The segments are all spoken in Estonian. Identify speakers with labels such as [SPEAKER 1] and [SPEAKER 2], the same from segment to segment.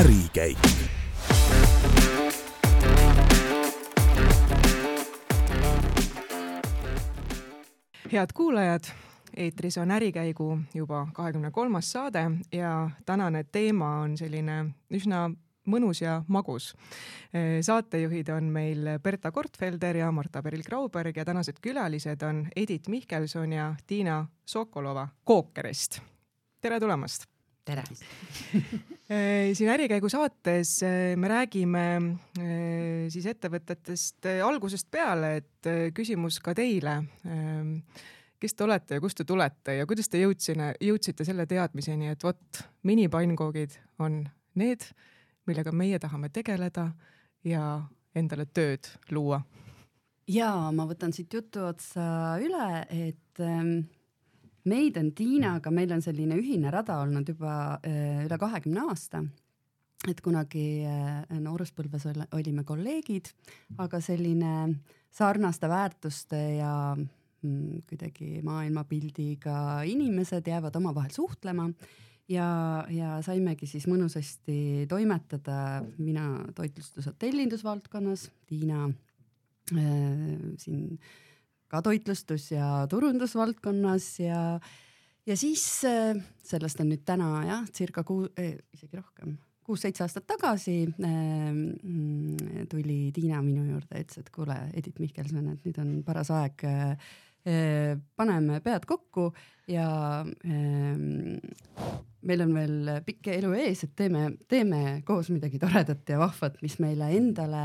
[SPEAKER 1] ärikäik.
[SPEAKER 2] head kuulajad, eetris on Ärikäigu juba kahekümne kolmas saade ja tänane teema on selline üsna mõnus ja magus. saatejuhid on meil Berta Kortfelder ja Marta Peril-Grauberg ja tänased külalised on Edith Mihkelson ja Tiina Sokolova Kookerist. tere tulemast!
[SPEAKER 3] Tere
[SPEAKER 2] siin Ärikäigu saates me räägime siis ettevõtetest algusest peale, et küsimus ka teile. kes te olete ja kust te tulete ja kuidas te jõudsine, jõudsite selle teadmiseni, et vot minipannkoogid on need, millega meie tahame tegeleda ja endale tööd luua?
[SPEAKER 3] ja ma võtan siit jutu otsa üle, et ähm, meid on Tiinaga, meil on selline ühine rada olnud juba äh, üle kahekümne aasta. et kunagi äh, nooruspõlves olime kolleegid, aga selline sarnaste väärtuste ja mm, kuidagi maailmapildiga inimesed jäävad omavahel suhtlema ja, ja saimegi siis mõnusasti toimetada, mina toitlustus- ja tellindusvaldkonnas, Tiina äh, siin ka toitlustus- ja turundusvaldkonnas ja, ja siis äh, sellest on nüüd täna jah, circa kuu eh,, isegi rohkem, kuus-seitse aastat tagasi äh, tuli Tiina minu juurde, ütles, et kuule, Edith Mihkelson, et nüüd on paras aeg äh, paneme pead kokku ja meil on veel pikk elu ees, et teeme, teeme koos midagi toredat ja vahvat, mis meile endale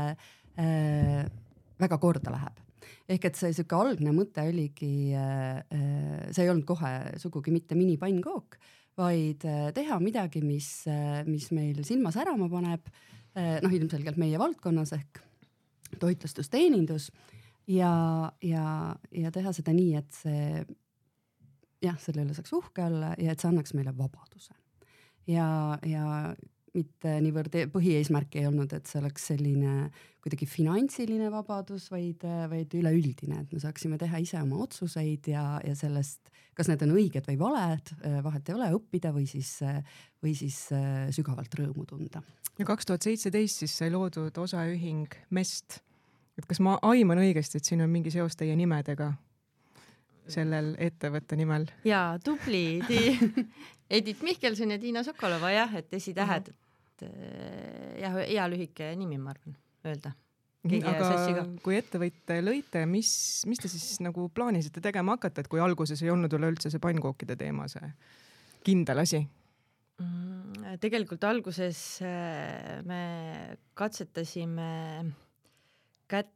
[SPEAKER 3] väga korda läheb ehk et see sihuke algne mõte oligi, äh, äh, see ei olnud kohe sugugi mitte minipannkook, vaid äh, teha midagi, mis, mis meil silma särama paneb. noh, ilmselgelt meie valdkonnas ehk toitlustusteenindus ja, ja, ja teha seda nii, et see jah, selle üle saaks uhke olla ja et see annaks meile vabaduse. ja, ja mitte niivõrd e-, põhieesmärk ei olnud, et see oleks selline kuidagi finantsiline vabadus, vaid, vaid üleüldine, et me saaksime teha ise oma otsuseid ja, ja sellest, kas need on õiged või valed, vahet ei ole, õppida või siis, või siis sügavalt rõõmu tunda.
[SPEAKER 2] ja kaks tuhat seitseteist siis sai loodud osaühing Mest. et kas ma aiman õigesti, et siin on mingi seos teie nimedega? sellel ettevõtte nimel.
[SPEAKER 4] jaa, tubli Edith Mihkelson ja Tiina Sokolova jah, et esitähed uh, -huh et eh, jah, hea lühike nimi, ma arvan, öelda.
[SPEAKER 2] aga kui ettevõtte lõite, mis, mis te siis nagu plaanisite tegema hakata, et kui alguses ei olnud üleüldse see pannkookide teema see kindel asi?
[SPEAKER 4] Mm, tegelikult alguses eh, me katsetasime kätt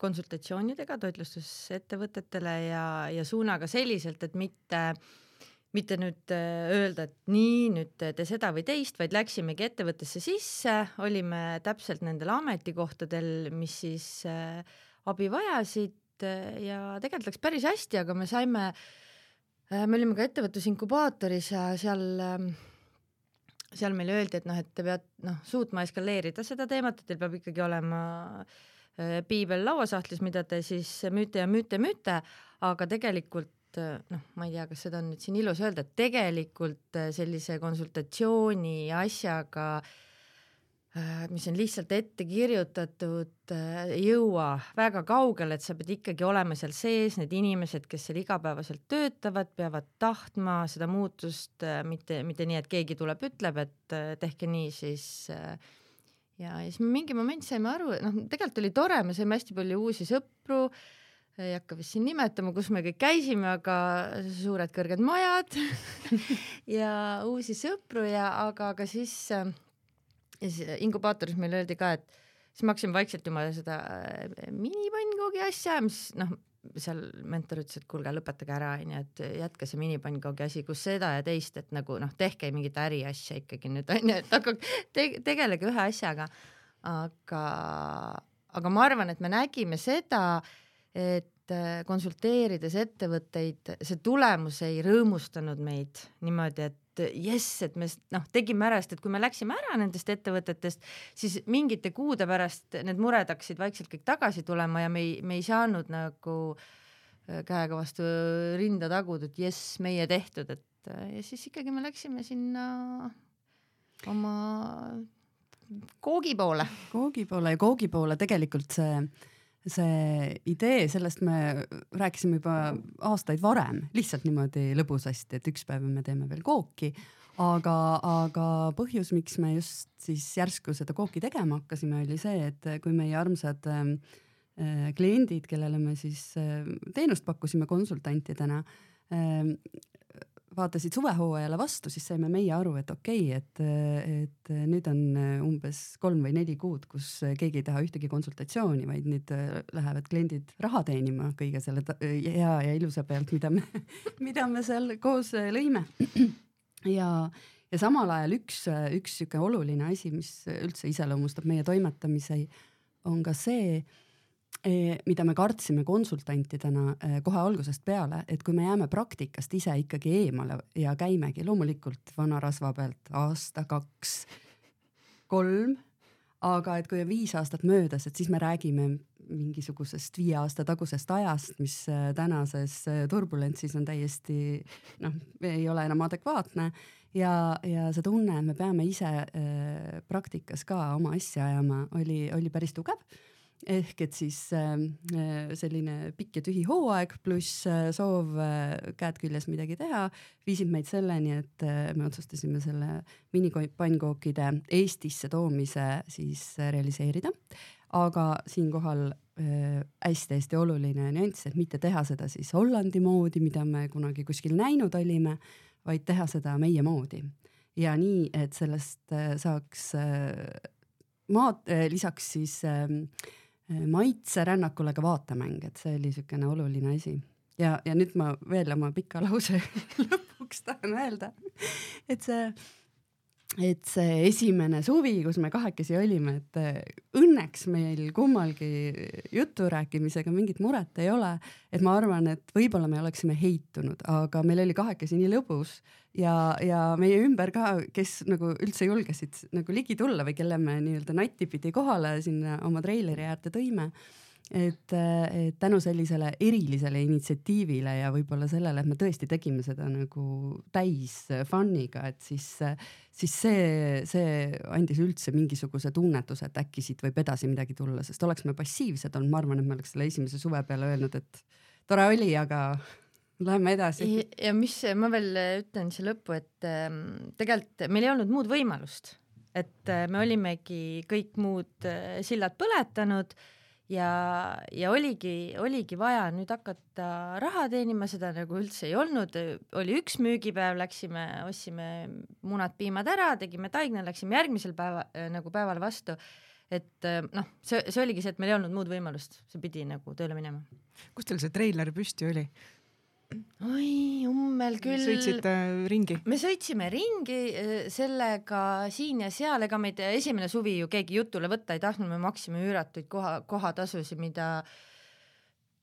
[SPEAKER 4] konsultatsioonidega toitlustusettevõtetele ja, ja suunaga selliselt, et mitte äh, mitte nüüd äh, öelda, et nii, nüüd tee seda või teist, vaid läksimegi ettevõttesse sisse, olime täpselt nendel ametikohtadel, mis siis äh, abi vajasid äh, ja tegelikult läks päris hästi, aga me saime, me olime ka ettevõtlusinkubaatoris ja seal ähm, seal meile öeldi, et noh, et te peate noh, suutma eskaleerida seda teemat, et teil peab ikkagi olema piibel lauasahtlis, mida te siis müüte ja müüte, müüte, aga tegelikult et noh, ma ei tea, kas seda on nüüd siin ilus öelda, et tegelikult äh, sellise konsultatsiooni asjaga äh, mis on lihtsalt ette kirjutatud, äh, ei jõua väga kaugele, et sa pead ikkagi olema seal sees, need inimesed, kes seal igapäevaselt töötavad, peavad tahtma seda muutust, mitte, mitte nii, et keegi tuleb, ütleb, et tehke nii, siis ja, ja siis mingi moment saime aru, noh, tegelikult oli tore, me saime hästi palju uusi sõpru ei hakka vist siin nimetama, kus me kõik käisime, aga suured kõrged majad ja uusi sõpru ja aga, aga siis, äh, siis inkubaatoris meile öeldi ka, et siis me hakkasime vaikselt oma seda äh, minipannkogi asja, mis noh, seal mentor ütles, et kuulge, lõpetage ära, onju, et jätke see minipannkogi asi, kus seda ja teist, et nagu noh, tehke mingit äriasja ikkagi nüüd onju, et hakake te, tegelege ühe asjaga. aga, aga ma arvan, et me nägime seda, et äh, konsulteerides ettevõtteid, see tulemus ei rõõmustanud meid niimoodi, et jess, et me noh, tegime ära, sest et kui me läksime ära nendest ettevõtetest, siis mingite kuude pärast need mured hakkasid vaikselt kõik tagasi tulema ja me ei, me ei saanud nagu äh, käega vastu rinda taguda, et jess, meie tehtud, et äh, ja siis ikkagi me läksime sinna oma koogi poole.
[SPEAKER 3] koogi poole ja koogi poole tegelikult see, see idee, sellest me rääkisime juba aastaid varem, lihtsalt niimoodi lõbusasti, et üks päev me teeme veel kooki. Aga, aga põhjus, miks me just siis järsku seda kooki tegema hakkasime, oli see, et kui meie armsad äh, kliendid, kellele me siis äh, teenust pakkusime konsultantidena äh,, vaatasid suvehooajale vastu, siis saime meie aru, et okei okay,, et, et nüüd on umbes kolm või neli kuud, kus keegi ei taha ühtegi konsultatsiooni, vaid nüüd lähevad kliendid raha teenima kõige selle hea ja ilusa pealt, mida me, mida me seal koos lõime. ja, ja samal ajal üks, üks sihuke oluline asi, mis üldse iseloomustab meie toimetamisi, on ka see mida me kartsime konsultantidena eh, kohe algusest peale, et kui me jääme praktikast ise ikkagi eemale ja käimegi loomulikult vana rasva pealt aasta, kaks, kolm, aga et kui on viis aastat möödas, et siis me räägime mingisugusest viie aasta tagusest ajast, mis eh, tänases turbulentsis on täiesti noh, ei ole enam adekvaatne. Ja, ja see tunne, et me peame ise praktikas ka oma asja ajama, oli, oli päris tugev ehk et siis ähm, äh, selline pikk ja tühi hooaeg pluss äh, soov äh, käed küljes midagi teha viisid meid selleni, et me otsustasime selle minipannkookkide Eestisse toomise siis realiseerida. aga siinkohal hästi-hästi oluline nüanss, et mitte teha seda siis Hollandi moodi, mida me kunagi kuskil näinud olime, vaid teha seda meie moodi ja nii, et sellest saaks maad, lisaks siis äh, maitserännakule ka vaatemäng, et see oli niisugune oluline asi. ja, ja nüüd ma veel oma pika lause lõpuks tahan öelda, et see et see esimene suvi, kus me kahekesi olime, et eh, õnneks meil kummalgi jutu rääkimisega mingit muret ei ole. et ma arvan, et võib-olla me oleksime heitunud, aga meil oli kahekesi nii lõbus ja, ja meie ümber ka, kes nagu üldse julgesid nagu ligi tulla või kelle me nii-öelda natipidi kohale sinna oma treileri äärde tõime et, et tänu sellisele erilisele initsiatiivile ja võib-olla sellele, et me tõesti tegime seda nagu täis fun'iga, et siis, siis see, see andis üldse mingisuguse tunnetuse, et äkki siit võib edasi midagi tulla, sest oleks me passiivsed olnud, ma arvan, et me oleks selle esimese suve peale öelnud, et tore oli, aga Läheme edasi.
[SPEAKER 4] ja mis ma veel ütlen siia lõppu, et ähm, tegelikult meil ei olnud muud võimalust, et äh, me olimegi kõik muud äh, sillad põletanud ja, ja oligi, oligi vaja nüüd hakata raha teenima, seda nagu üldse ei olnud, oli üks müügipäev, läksime, ostsime munad-piimad ära, tegime taigna, läksime järgmisel päeva nagu päeval vastu. et noh, see, see oligi see, et meil ei olnud muud võimalust, see pidi nagu tööle minema.
[SPEAKER 2] kus teil see treiler püsti oli?
[SPEAKER 4] Oi, ummel küll.
[SPEAKER 2] sõitsite ringi?
[SPEAKER 4] me sõitsime ringi äh, sellega siin ja seal, ega meid esimene suvi ju keegi jutule võtta ei tahtnud, me maksime üüratuid koha, kohatasusid, mida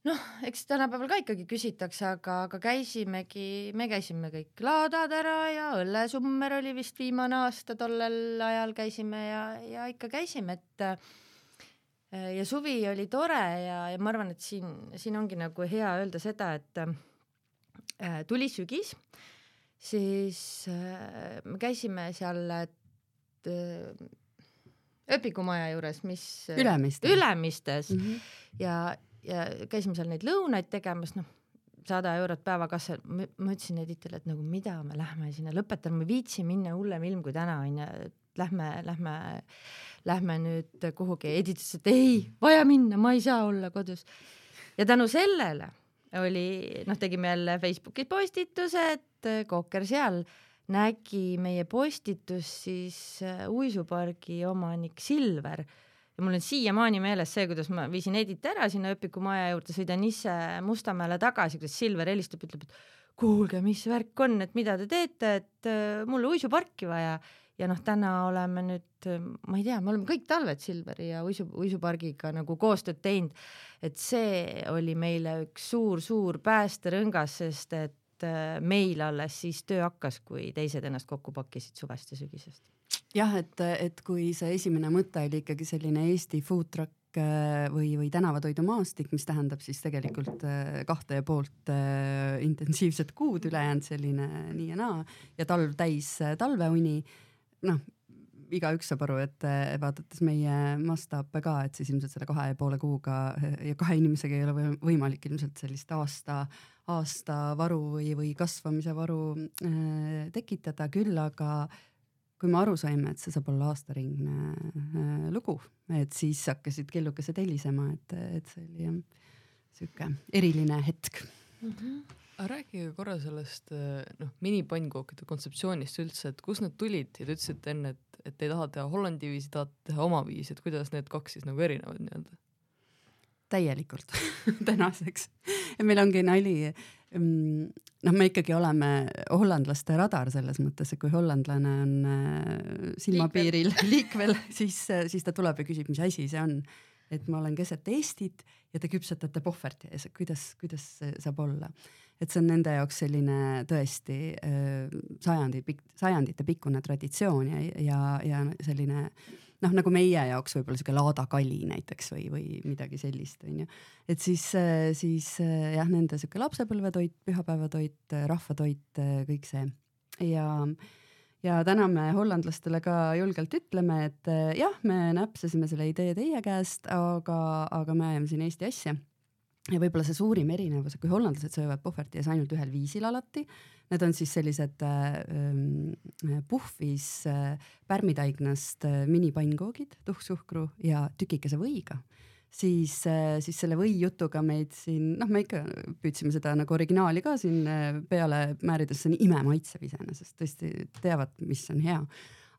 [SPEAKER 4] noh, eks tänapäeval ka ikkagi küsitakse, aga, aga käisimegi, me käisime kõik laadad ära ja õllesummer oli vist viimane aasta tollel ajal käisime ja, ja ikka käisime, et äh, ja suvi oli tore ja, ja ma arvan, et siin, siin ongi nagu hea öelda seda, et tuli sügis, siis äh, me käisime seal äh, ööpikumaja juures, mis
[SPEAKER 3] Ülemistes,
[SPEAKER 4] Ülemistes mm -hmm. ja, ja käisime seal neid lõunaid tegemas, noh, sada eurot päevakassa, ma ütlesin Editile, et nagu mida me lähme sinna, lõpetame, ma ei viitsi minna hullem ilm kui täna onju, et lähme, lähme, lähme nüüd kuhugi. Edith ütles, et ei, vaja minna, ma ei saa olla kodus. ja tänu sellele oli, noh, tegime jälle Facebookis postituse, et Kooker seal. Nägi meie postitust siis äh, uisupargi omanik Silver. Ja mul on siiamaani meeles see, kuidas ma viisin Edith ära sinna ööpikumaja juurde, sõidan ise Mustamäele tagasi, kuidas Silver helistab, ütleb, et kuulge, mis värk on, et mida te teete, et äh, mul uisuparki vaja ja noh, täna oleme nüüd, ma ei tea, me oleme kõik talved Silveri ja uisu, uisupargiga nagu koostööd teinud. et see oli meile üks suur-suur päästerõngas, sest et äh, meil alles siis töö hakkas, kui teised ennast kokku pakkisid suvest ja sügisest.
[SPEAKER 3] jah, et, et kui see esimene mõte oli ikkagi selline Eesti food truck äh, või, või tänavatoidumaastik, mis tähendab siis tegelikult äh, kahte ja poolt intensiivset kuud, ülejäänud selline nii ja naa ja talv täis talveuni noh, igaüks saab aru, et vaadates meie mastaape ka, et siis ilmselt selle kahe ja poole kuuga ja kahe inimesega ei ole võimalik ilmselt sellist aasta, aasta varu või, või kasvamise varu äh, tekitada, küll aga kui me aru saime, et see saab olla aastaringne äh, lugu, et siis hakkasid kellukesed helisema, et, et see oli jah, sihuke eriline hetk mm.
[SPEAKER 1] -hmm rääkige korra sellest noh, minipannkookide kontseptsioonist üldse, et kust need tulid ja te ütlesite enne, et, et ei taha teha Hollandi viisi, tahate teha oma viisi, et kuidas need kaks siis nagu erinevad nii-öelda?
[SPEAKER 3] täielikult tänaseks. meil ongi nali, mm, noh, me ikkagi oleme hollandlaste radar selles mõttes, et kui hollandlane on äh, silmapiiril liikvel, siis, siis ta tuleb ja küsib, mis asi see on. et ma olen keset Eestit ja te küpsetate pohverti ees, kuidas, kuidas saab olla et see on nende jaoks selline tõesti sajandi pikk, sajandite pikkune traditsioon ja, ja, ja selline noh, nagu meie jaoks võib-olla sihuke laadakali näiteks või, või midagi sellist, onju. et siis, siis jah, nende sihuke lapsepõlvetoit, pühapäevatoit, rahvatoit, kõik see ja ja täna me hollandlastele ka julgelt ütleme, et jah, me näpsasime selle idee teie käest, aga, aga me ajame siin Eesti asja ja võib-olla see suurim erinevus, kui hollandlased söövad puhverti ees ainult ühel viisil alati, need on siis sellised äh, äh puhvis äh, pärmitaignast äh, minipannkoogid, tuhksuhkru ja tükikese võiga, siis äh,, siis selle võijutuga meid siin, noh, me ikka püüdsime seda nagu originaali ka siin äh, peale määrida, see on imemaitsev iseenesest, tõesti teavad, mis on hea.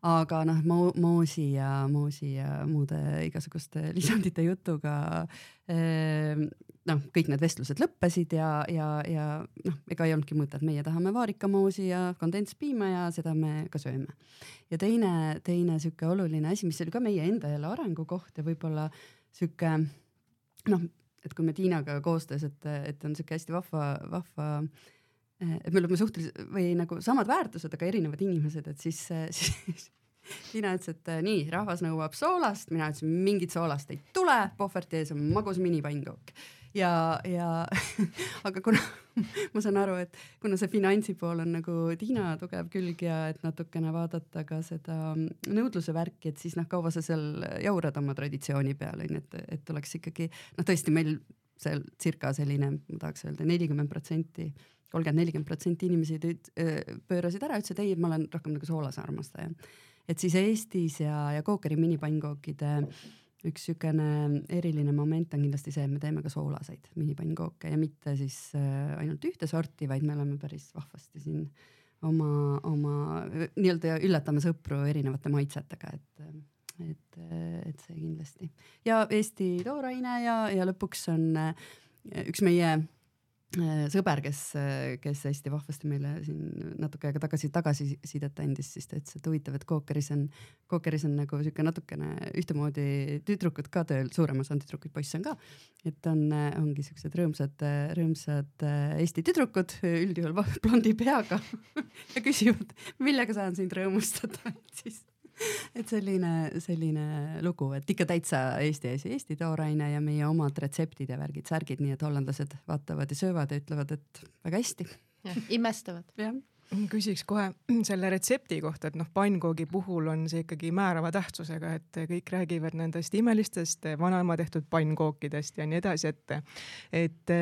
[SPEAKER 3] Aga noh, moosi ja moosi ja muude igasuguste lisandite jutuga eh, noh, kõik need vestlused lõppesid ja, ja, ja noh, ega ei olnudki mõtet, meie tahame vaarikamoosi ja kondentspiima ja seda me ka sööme. ja teine, teine sihuke oluline asi, mis oli ka meie enda jälle arengukoht ja võib-olla sihuke noh, et kui me Tiinaga koostöös, et, et on sihuke hästi vahva, vahva et me oleme suhteliselt või nagu samad väärtused, aga erinevad inimesed, et siis, siis Tiina ütles, et nii, rahvas nõuab soolast, mina ütlesin, mingit soolast ei tule, pohverti ees on magus minipannkooke ja, ja aga kuna ma saan aru, et kuna see finantsi pool on nagu Tiina tugev külg ja et natukene vaadata ka seda nõudluse värki, et siis noh, kaua sa seal jaurad oma traditsiooni peal onju, et, et oleks ikkagi noh, tõesti meil seal circa selline, ma tahaks öelda nelikümmend protsenti, kolmkümmend, nelikümmend protsenti inimesi pöörasid ära, ütlesid ei, ma olen rohkem nagu soolase armastaja. et siis Eestis ja, ja Kookeri minipannkookkide äh, üks niisugune eriline moment on kindlasti see, et me teeme ka soolaseid minipанnkooke ja mitte siis äh, ainult ühte sorti, vaid me oleme päris vahvasti siin oma, oma nii-öelda üllatame sõpru erinevate maitsetega, et, et, et see kindlasti. ja Eesti tooraine ja, ja lõpuks on äh, üks meie sõber, kes, kes hästi vahvasti meile siin natuke aega tagasi tagasisidet andis, siis ta ütles, et huvitav, et Kookeris on, Kookeris on nagu sihuke natukene ühtemoodi tüdrukud ka tööl, suurem osa on tüdrukuid, poisse on ka. et on, ongi siuksed rõõmsad, rõõmsad äh, Eesti tüdrukud, üldjuhul blondi peaga ja küsivad, millega saan sind rõõmustada, et siis et selline, selline lugu, et ikka täitsa Eesti asi, Eesti tooraine ja meie omad retseptid ja värgid, särgid, nii et hollandlased vaatavad ja söövad ja ütlevad, et väga hästi.
[SPEAKER 4] imestavad.
[SPEAKER 3] jah
[SPEAKER 2] küsiks kohe selle retsepti kohta, et noh, pannkoogi puhul on see ikkagi määrava tähtsusega, et kõik räägivad nendest imelistest vanaema tehtud pannkookidest ja nii edasi, et et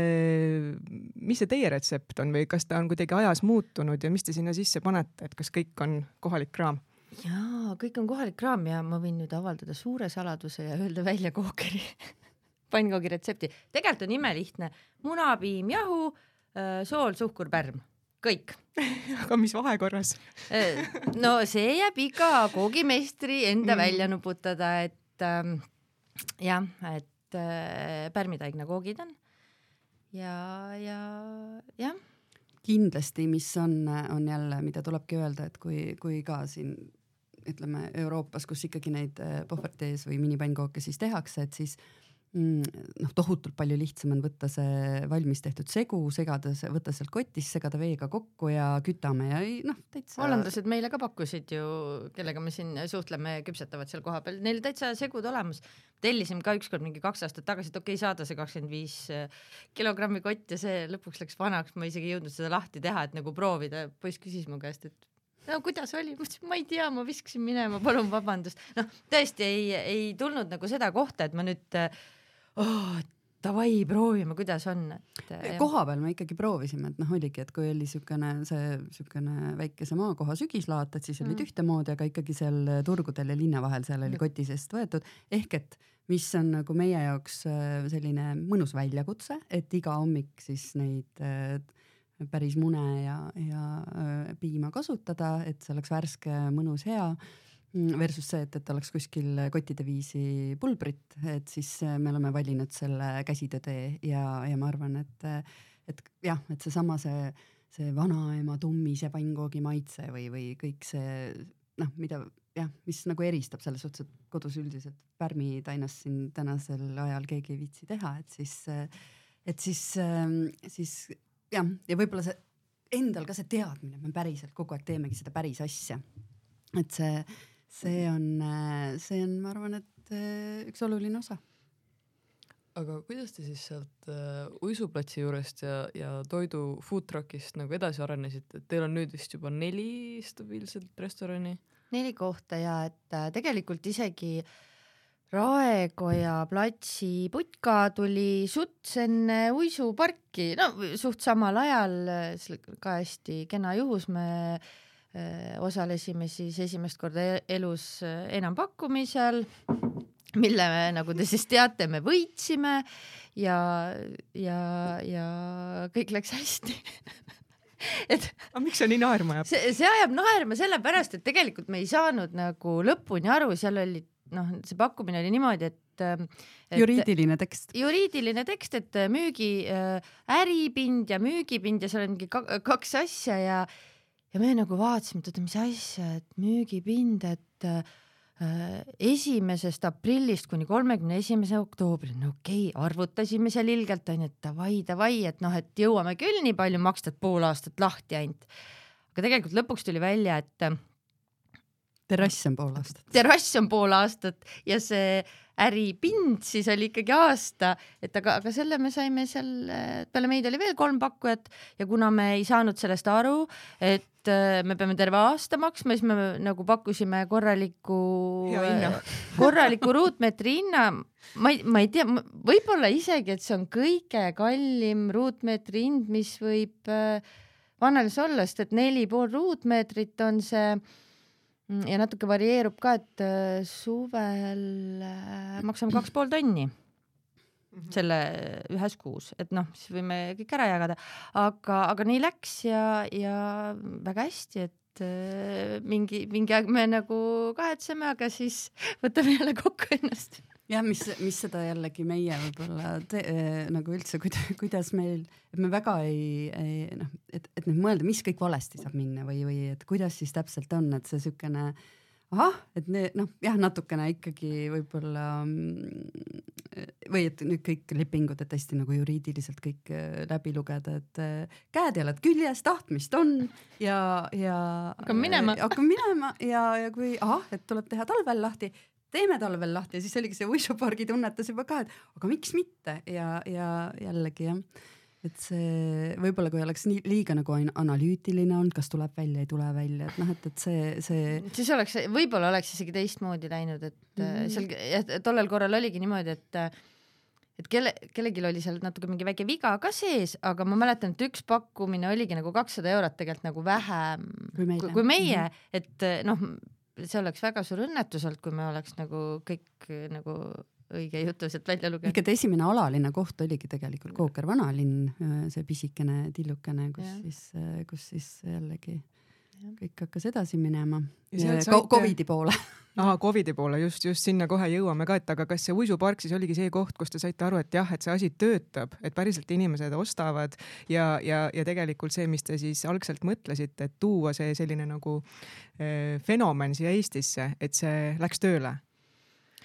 [SPEAKER 2] mis see teie retsept on või kas ta on kuidagi ajas muutunud ja mis te sinna sisse panete, et kas kõik on kohalik kraam?
[SPEAKER 4] Jaa, kõik on kohalik kraam ja ma võin nüüd avaldada suure saladuse ja öelda välja kookeri pannkoogi retsepti. tegelikult on imelihtne, munapiim, jahu, äh, sool, suhkur, pärm, kõik.
[SPEAKER 2] Aga mis vahekorras?
[SPEAKER 4] Äh, no see jääb iga koogimeistri enda mm. välja nuputada, et ähm, jah, et äh, pärmitaigne koogid on. Ja, ja jah.
[SPEAKER 3] Kindlasti, mis on, on jälle, mida tulebki öelda, et kui, kui ka siin ütleme Euroopas, kus ikkagi neid äh, pohvertees või minipannkooke siis tehakse, et siis mm, noh, tohutult palju lihtsam on võtta see valmis tehtud segu, segada see, võtta sealt kotist, segada veega kokku ja kütame ja noh, täitsa.
[SPEAKER 4] hollandlased meile ka pakkusid ju, kellega me siin suhtleme, küpsetavad seal kohapeal, neil täitsa segud olemas. tellisime ka ükskord mingi kaks aastat tagasi, et okei okay,, saada see kakskümmend viis äh, kilogrammi kott ja see lõpuks läks vanaks, ma isegi ei jõudnud seda lahti teha, et nagu proovida. poiss küsis mu käest, et no kuidas oli, ma ütlesin, ma ei tea, ma viskasin minema, palun vabandust. noh, tõesti ei, ei tulnud nagu seda kohta, et ma nüüd oh, davai, proovime, kuidas on, et.
[SPEAKER 3] koha peal me ikkagi proovisime, et noh, oligi, et kui oli siukene see siukene väikese maakoha sügislaat, et siis mm. olid ühtemoodi, aga ikkagi seal turgudel ja linna vahel, seal oli koti seest võetud ehk et mis on nagu meie jaoks äh, selline mõnus väljakutse, et iga hommik siis neid äh, päris mune ja, ja äh, piima kasutada, et see oleks värske, mõnus, hea. Mm, versus see, et, et oleks kuskil kottide viisi pulbrit, et siis me oleme valinud selle käsitöö tee ja, ja ma arvan, et, et jah, et seesama see, see vanaema tummise pannkoogi maitse või, või kõik see noh, mida jah, mis nagu eristab selles suhtes, et kodus üldiselt pärmitainast siin tänasel ajal keegi ei viitsi teha, et siis, et siis, siis jah, ja võib-olla see endal ka see teadmine, et me päriselt kogu aeg teemegi seda päris asja. et see, see on, see on, ma arvan, et üks oluline osa.
[SPEAKER 1] aga kuidas te siis sealt uh, uisuplatsi juurest ja, ja toidu food truck'ist nagu edasi arenesite, et teil on nüüd vist juba neli stabiilset restorani?
[SPEAKER 4] neli kohta ja et äh, tegelikult isegi äh, Raekoja platsi putka tuli suts enne uisuparki, no suht samal ajal, ka hästi kena juhus, me äh, osalesime siis esimest korda e-, elus enampakkumisel, mille me, nagu te siis teate, me võitsime ja, ja, ja kõik läks hästi
[SPEAKER 2] et aga miks see nii naerma ajab?
[SPEAKER 4] see, see ajab naerma sellepärast, et tegelikult me ei saanud nagu lõpuni aru, seal olid noh, see pakkumine oli niimoodi, et,
[SPEAKER 3] ähm, et juriidiline tekst.
[SPEAKER 4] juriidiline tekst, et äh, müügi äh, äripind ja müügipind ja seal on mingi kaks asja ja ja me nagu vaatasime, et oota, mis asja, et müügipind, et äh, esimesest aprillist kuni kolmekümne esimese oktoobrini, no okei okay,, arvutasime seal ilgelt onju, et davai, davai, et noh, et jõuame küll nii palju maksta, et pool aastat lahti ainult. aga tegelikult lõpuks tuli välja, et
[SPEAKER 3] terrass on pool aastat.
[SPEAKER 4] terrass on pool aastat ja see äripind siis oli ikkagi aasta, et aga, aga selle me saime seal, peale meid oli veel kolm pakkujat ja kuna me ei saanud sellest aru, et äh, me peame terve aasta maksma, siis me nagu pakkusime korralikku, korraliku ruutmeetri hinna. ma ei, ma ei tea, võib-olla isegi, et see on kõige kallim ruutmeetri hind, mis võib äh, Vannelis olla, sest et neli pool ruutmeetrit on see Mm, ja natuke varieerub ka, et äh, suvel äh, maksame kaks pool tonni mhm. selle ühes kuus, et noh, siis võime kõik ära jagada, aga, aga nii läks ja, ja väga hästi, et äh, mingi, mingi aeg me nagu kahetseme, aga siis võtame jälle kokku ennast
[SPEAKER 3] jah, mis, mis seda jällegi meie võib-olla eh, nagu üldse, kuidas, meil, et me väga ei, ei noh, et, et nüüd mõelda, mis kõik valesti saab minna või, või et kuidas siis täpselt on, et see siukene ahah, et noh, jah, natukene ikkagi võib-olla mm, või et nüüd kõik lepingud, et hästi nagu juriidiliselt kõik eh, läbi lugeda, et eh, käed-jalad küljes, tahtmist on ja, ja
[SPEAKER 4] hakkame minema,
[SPEAKER 3] hakkame minema ja, ja kui ahah, et tuleb teha talvel lahti, teeme talvel lahti. Ja siis oligi see uisupargi tunnetus juba ka, et aga miks mitte? Ja, ja jällegi jah, et see võib-olla kui oleks nii liiga nagu analüütiline olnud, kas tuleb välja, ei tule välja, et noh, et, et see, see.
[SPEAKER 4] siis oleks, võib-olla oleks isegi teistmoodi läinud, et mm seal tollel korral oligi niimoodi, et et kelle, kellelgi oli seal natuke mingi väike viga ka sees, aga ma mäletan, et üks pakkumine oligi nagu kakssada eurot tegelikult nagu vähem kui, meile. kui meie. Mm, et noh, see oleks väga suur õnnetus olnud, kui me oleks nagu kõik nagu õige jutu sealt välja lugenud.
[SPEAKER 3] ikka, et esimene alaline koht oligi tegelikult Kooker vanalinn, see pisikene tillukene, kus ja. siis, kus siis jällegi kõik hakkas edasi minema. Covidi poole.
[SPEAKER 2] Aa, Covidi poole, just, just sinna kohe jõuame ka, et aga kas see uisupark siis oligi see koht, kus te saite aru, et jah, et see asi töötab, et päriselt inimesed ostavad ja, ja, ja tegelikult see, mis te siis algselt mõtlesite, et tuua see selline nagu eh, fenomen siia Eestisse, et see läks tööle?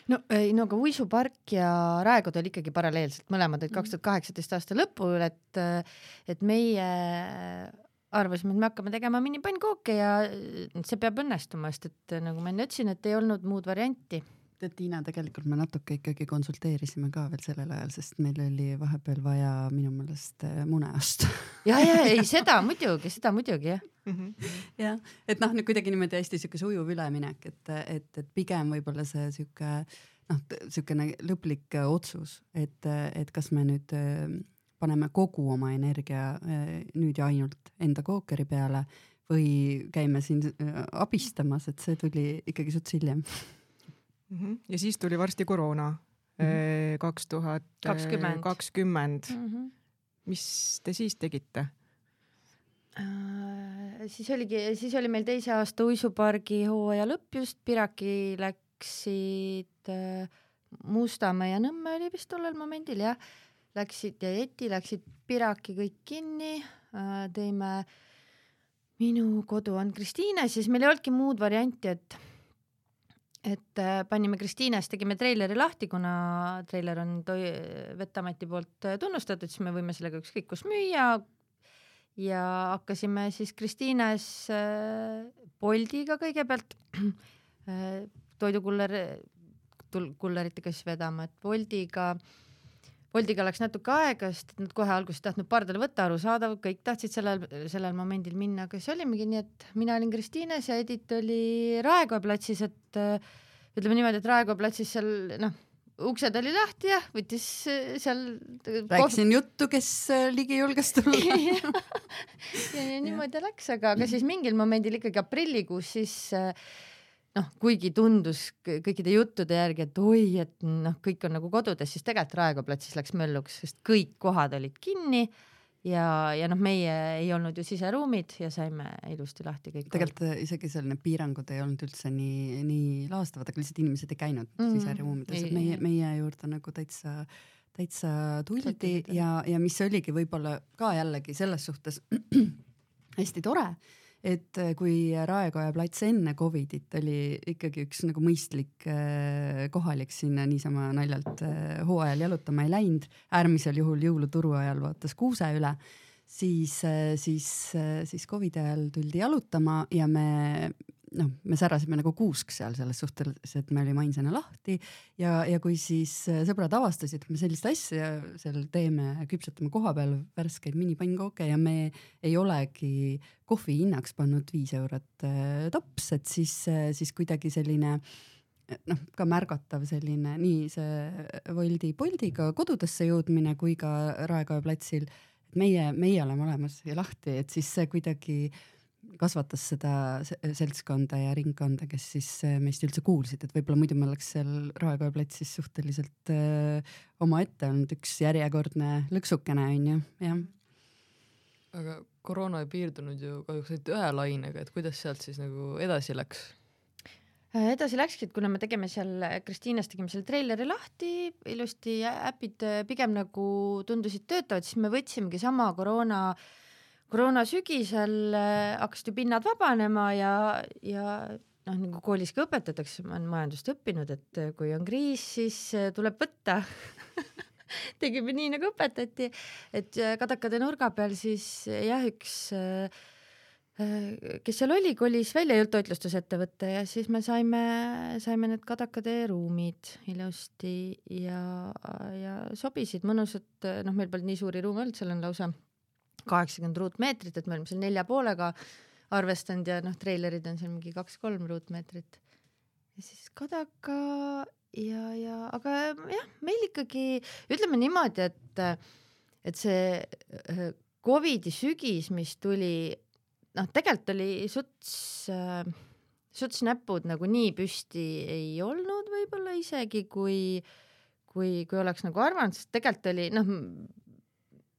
[SPEAKER 4] No ei no aga uisupark ja Raekoda oli ikkagi paralleelselt, mõlemad olid kaks tuhat kaheksateist aasta lõpul, et et meie arvasime, et me hakkame tegema minipанnkooke ja see peab õnnestuma, sest et nagu ma enne ütlesin, et ei olnud muud varianti.
[SPEAKER 3] tead, Tiina, tegelikult me natuke ikkagi konsulteerisime ka veel sellel ajal, sest meil oli vahepeal vaja minu meelest äh, mune osta
[SPEAKER 4] ja, ja ei seda muidugi, seda muidugi jah
[SPEAKER 2] mm. -hmm.
[SPEAKER 3] jah, et noh, nüüd kuidagi niimoodi hästi siukene ujuv üleminek, et, et, et pigem võib-olla see sihuke noh, siukene lõplik otsus, et, et kas me nüüd paneme kogu oma energia nüüd ja ainult enda kookeri peale või käime siin abistamas, et see tuli ikkagi suts hiljem
[SPEAKER 2] mm. -hmm. ja siis tuli varsti koroona mhm. kaks tuhat kakskümmend. Mhm. mis te siis tegite?
[SPEAKER 4] Äh, siis oligi, siis oli meil teise aasta uisupargi hooaja lõpp just, Piraki läksid äh, Mustamäe ja Nõmme oli vist tollel momendil jah, läksid ja Jeti läksid Piraki kõik kinni äh,, tõime, minu kodu on Kristiines, siis meil ei olnudki muud varianti, et et äh, panime Kristiines, tegime treileri lahti, kuna treiler on Veteameti poolt äh, tunnustatud, siis me võime sellega ükskõik kus müüa, ja hakkasime siis Kristiines äh, Boltiga kõigepealt äh, toidukuller, kulleritega siis vedama, et Boltiga, Boltiga läks natuke aega, sest nad kohe alguses ei tahtnud pardale võtta, arusaadav, kõik tahtsid sellel, sellel momendil minna, aga siis olimegi nii, et mina olin Kristiines ja Edith oli Raekoja platsis, et äh, ütleme niimoodi, et Raekoja platsis seal noh uksed oli lahti ja võttis äh, seal.
[SPEAKER 3] rääkisin juttu, kes äh, ligi julges tulla
[SPEAKER 4] ja, ja, ja niimoodi läks, aga, aga siis mingil momendil ikkagi aprillikuus siis äh, noh, kuigi tundus kõikide juttude järgi, et oi, et noh, kõik on nagu kodudes, siis tegelikult Raekoja platsis läks mölluks, sest kõik kohad olid kinni ja, ja noh, meie ei olnud ju siseruumid ja saime ilusti lahti kõik.
[SPEAKER 3] tegelikult kohad. isegi seal need piirangud ei olnud üldse nii, nii laastavad, aga lihtsalt inimesed ei käinud mm -hmm. siseruumides, et meie, meie juurde nagu täitsa, täitsa tuldi ja, ja mis oligi võib-olla ka jällegi selles suhtes hästi tore et äh, kui Raekoja plats enne Covidit oli ikkagi üks nagu mõistlik äh, kohalik sinna niisama naljalt äh, hooajal jalutama ei läinud, äärmisel juhul jõuluturu ajal vaatas kuuse üle, siis, siis, siis Covidi ajal tuldi jalutama ja me noh, me särasime nagu kuusk seal selles suhtes, et me olime ainsana lahti. Ja, ja kui siis äh, sõbrad avastasid, et me sellist asja seal teeme, küpsetame koha peal värskeid minipannkoke ja me ei olegi kohvi hinnaks pannud viis eurot äh, tops, et siis, äh, siis kuidagi selline noh, ka märgatav selline nii see Woldi Boltiga kodudesse jõudmine kui ka Raekoja platsil, et meie, meie oleme olemas ja lahti, et siis see kuidagi äh, kasvatas seda seltskonda ja ringkonda, kes siis äh, meist üldse kuulsid, et võib-olla muidu me oleks seal Raekoja platsis suhteliselt öö, äh, omaette olnud üks järjekordne lõksukene onju, jah.
[SPEAKER 1] aga koroona ei piirdunud ju kahjuks ainult ühe lainega, et kuidas sealt siis nagu edasi läks?
[SPEAKER 4] Äh, edasi läkski, et kuna me tegime seal Kristiinas tegime selle treileri lahti ilusti, äpid pigem nagu tundusid töötavad, siis me võtsimegi sama koroona äh, koroona sügisel äh, hakkasid ju pinnad vabanema ja, ja noh, nagu koolis ka õpetatakse, ma olen majandust õppinud, et äh, kui on kriis, siis äh, tuleb võtta. Tegime nii nagu õpetati, et kadakate nurga peal siis jah, üks kes seal oli, kolis välja toitlustusettevõte ja siis me saime, saime need kadakade ruumid ilusti ja, ja sobisid. Mõnusad, noh, meil polnud nii suuri ruume olnud, seal on lausa kaheksakümmend ruutmeetrit, et me oleme seal nelja poolega arvestanud ja noh, treilerid on seal mingi kaks-kolm ruutmeetrit. ja siis Kadaka ja, ja aga jah, meil ikkagi ütleme niimoodi, et, et see äh, Covidi sügis, mis tuli, noh, tegelikult oli suts äh, suts näpud nagu nii püsti ei olnud võib-olla isegi kui, kui, kui oleks nagu arvanud, sest tegelikult oli noh,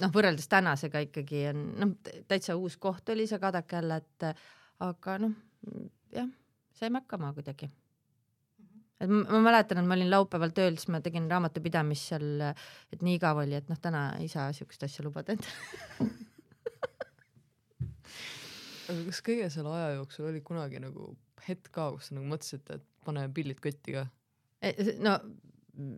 [SPEAKER 4] noh, võrreldes tänasega ikkagi on noh, täitsa uus koht oli see Kadak jälle, et aga noh, jah, saime hakkama kuidagi. et ma, ma mäletan, et ma olin laupäeval tööl, siis ma tegin raamatupidamist seal, et nii igav oli, et noh, täna ei saa siukest asja lubada endale
[SPEAKER 1] aga kas kõige selle aja jooksul oli kunagi nagu hetk ka, kus te nagu mõtlesite, et paneme pillid kotti ka?
[SPEAKER 4] E, no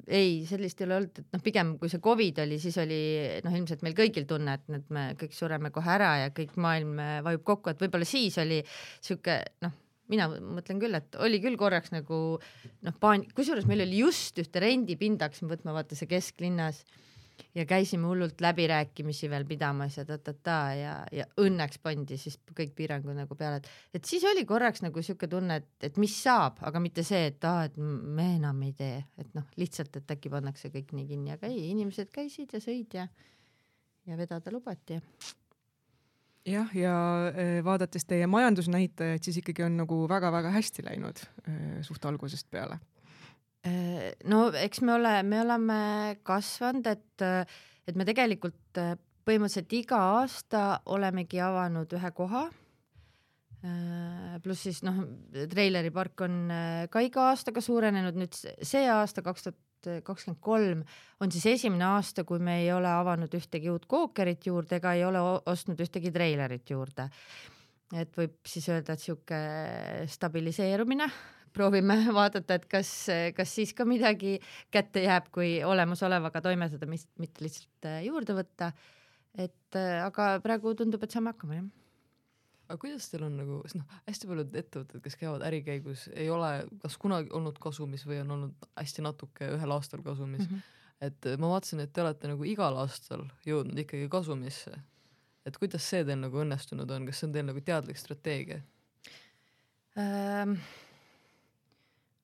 [SPEAKER 4] ei, sellist ei ole olnud, et noh, pigem kui see Covid oli, siis oli noh, ilmselt meil kõigil tunne, et nüüd me kõik sureme kohe ära ja kõik maailm äh, vajub kokku, et võib-olla siis oli sihuke noh, mina mõtlen küll, et oli küll korraks nagu noh, paan-, kusjuures meil oli just ühte rendipinda hakkasime võtma, vaata see kesklinnas ja käisime hullult läbirääkimisi veel pidamas ja ta-ta-ta ja, ja õnneks pandi siis kõik piirangud nagu peale, et, et siis oli korraks nagu sihuke tunne, et, et mis saab, aga mitte see, et aa, et me enam ei tee, et noh, lihtsalt, et äkki pannakse kõik nii kinni, aga ei, inimesed käisid ja sõid ja, ja vedada lubati.
[SPEAKER 2] Jah, ja äh, vaadates teie majandusnäitajaid, siis ikkagi on nagu väga-väga hästi läinud äh, suht algusest peale
[SPEAKER 4] no eks me ole, me oleme kasvanud, et, et me tegelikult äh, põhimõtteliselt iga aasta olemegi avanud ühe koha. Äh, pluss siis noh, treileripark on ka iga aastaga suurenenud, nüüd see aasta, kaks tuhat kakskümmend kolm on siis esimene aasta, kui me ei ole avanud ühtegi uut kookerit juurde ega ei ole ostnud ühtegi treilerit juurde. et võib siis öelda, et sihuke stabiliseerumine proovime vaadata, et kas, kas siis ka midagi kätte jääb, kui olemasolevaga toimetada, mis, mitte lihtsalt äh, juurde võtta. et äh, aga praegu tundub, et saame hakkama, jah
[SPEAKER 1] aga kuidas teil on nagu, sest noh, hästi paljud ettevõtted, kes käivad ärikäigus, ei ole kas kunagi olnud kasumis või on olnud hästi natuke ühel aastal kasumis mm. -hmm. et äh, ma vaatasin, et te olete nagu igal aastal jõudnud ikkagi kasumisse. et kuidas see teil nagu õnnestunud on, kas see on teil nagu teadlik strateegia
[SPEAKER 4] ähm,?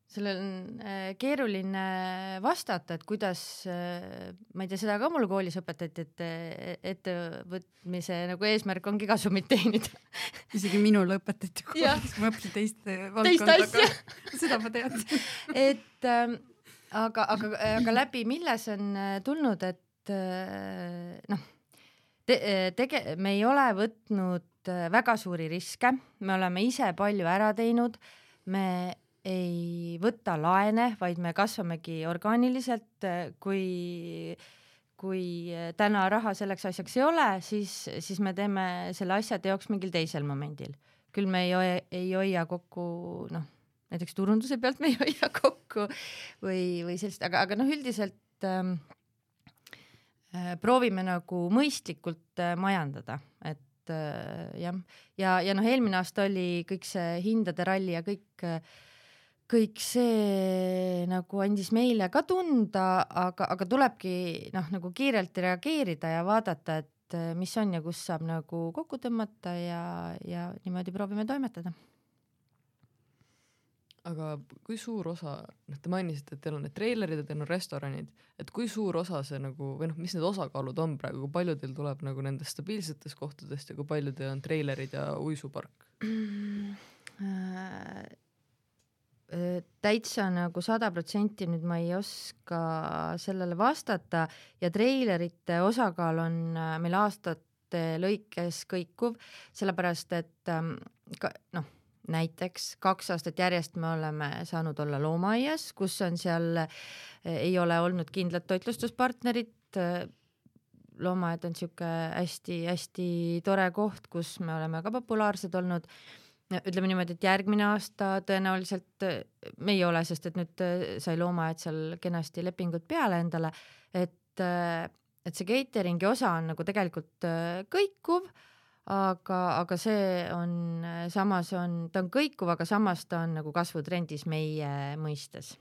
[SPEAKER 4] Sellele on äh, keeruline vastata, et kuidas, äh, ma ei tea, seda ka mulle koolis õpetati, et äh, ettevõtmise nagu eesmärk ongi kasumit teenida.
[SPEAKER 3] isegi minule õpetati koolis, ma õppisin teist valdkonda, seda ma teadsin
[SPEAKER 4] et ähm, aga, aga, aga läbi mille see on tulnud, et noh te, tege-, me ei ole võtnud väga suuri riske, me oleme ise palju ära teinud, me ei võta laene, vaid me kasvamegi orgaaniliselt, kui kui täna raha selleks asjaks ei ole, siis, siis me teeme selle asja teoks mingil teisel momendil. küll me ei, ei hoia kokku, noh, näiteks turunduse pealt me ei hoia kokku või, või sellist, aga, aga noh, üldiselt ähm, äh, proovime nagu mõistlikult äh, majandada, et äh, jah, ja, ja noh, eelmine aasta oli kõik see hindade ralli ja kõik äh, kõik see nagu andis meile ka tunda, aga, aga tulebki noh, nagu kiirelt reageerida ja vaadata, et eh, mis on ja kus saab nagu kokku tõmmata ja, ja niimoodi proovime toimetada.
[SPEAKER 1] aga kui suur osa, noh, te mainisite, et teil on need treilerid ja teil on restoranid, et kui suur osa see nagu või noh, mis need osakaalud on praegu, kui palju teil tuleb nagu nendest stabiilsetest kohtadest ja kui palju teil on treilerid ja uisupark mm,?
[SPEAKER 4] Äh, täitsa nagu sada protsenti nüüd ma ei oska sellele vastata ja treilerite osakaal on äh, meil aastate lõikes kõikuv, sellepärast et ähm, ka noh, näiteks kaks aastat järjest me oleme saanud olla loomaaias, kus on seal, äh, ei ole olnud kindlat toitlustuspartnerit. Loomaaed on sihuke hästi-hästi tore koht, kus me oleme ka populaarsed olnud ütleme niimoodi, et järgmine aasta tõenäoliselt äh, me ei ole, sest et nüüd äh, sai loomaaed seal kenasti lepingud peale endale, et, äh, et see catering'i osa on nagu tegelikult kõikuv, aga, aga see on, samas on, ta on kõikuv, aga samas ta on nagu kasvutrendis meie mõistes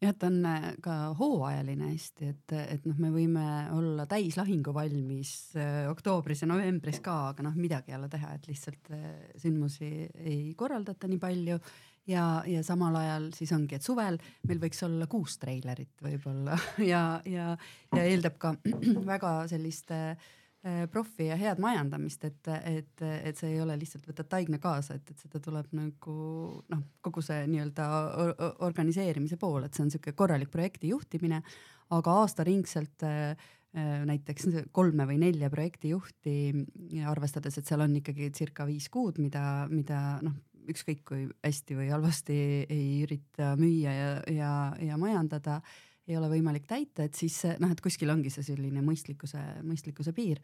[SPEAKER 3] jah, ta on äh, ka hooajaline hästi, et, et noh, me võime olla täislahingu valmis äh, oktoobris ja novembris ka, aga noh, midagi ei ole teha, et lihtsalt äh, sündmusi ei korraldata nii palju. Ja, ja samal ajal siis ongi, et suvel meil võiks olla kuus treilerit võib-olla ja, ja, ja eeldab ka väga sellist äh, Äh, profi ja head majandamist, et, et, et see ei ole lihtsalt võtad taigna kaasa, et, et seda tuleb nagu noh, kogu see nii-öelda organiseerimise pool, et see on niisugune korralik projekti juhtimine, aga aastaringselt äh, äh, näiteks kolme või nelja projektijuhti, arvestades, et seal on ikkagi circa viis kuud, mida, mida noh, ükskõik kui hästi või halvasti ei ürita müüa ja, ja, ja majandada ei ole võimalik täita, et siis noh, et kuskil ongi see selline mõistlikkuse, mõistlikkuse piir.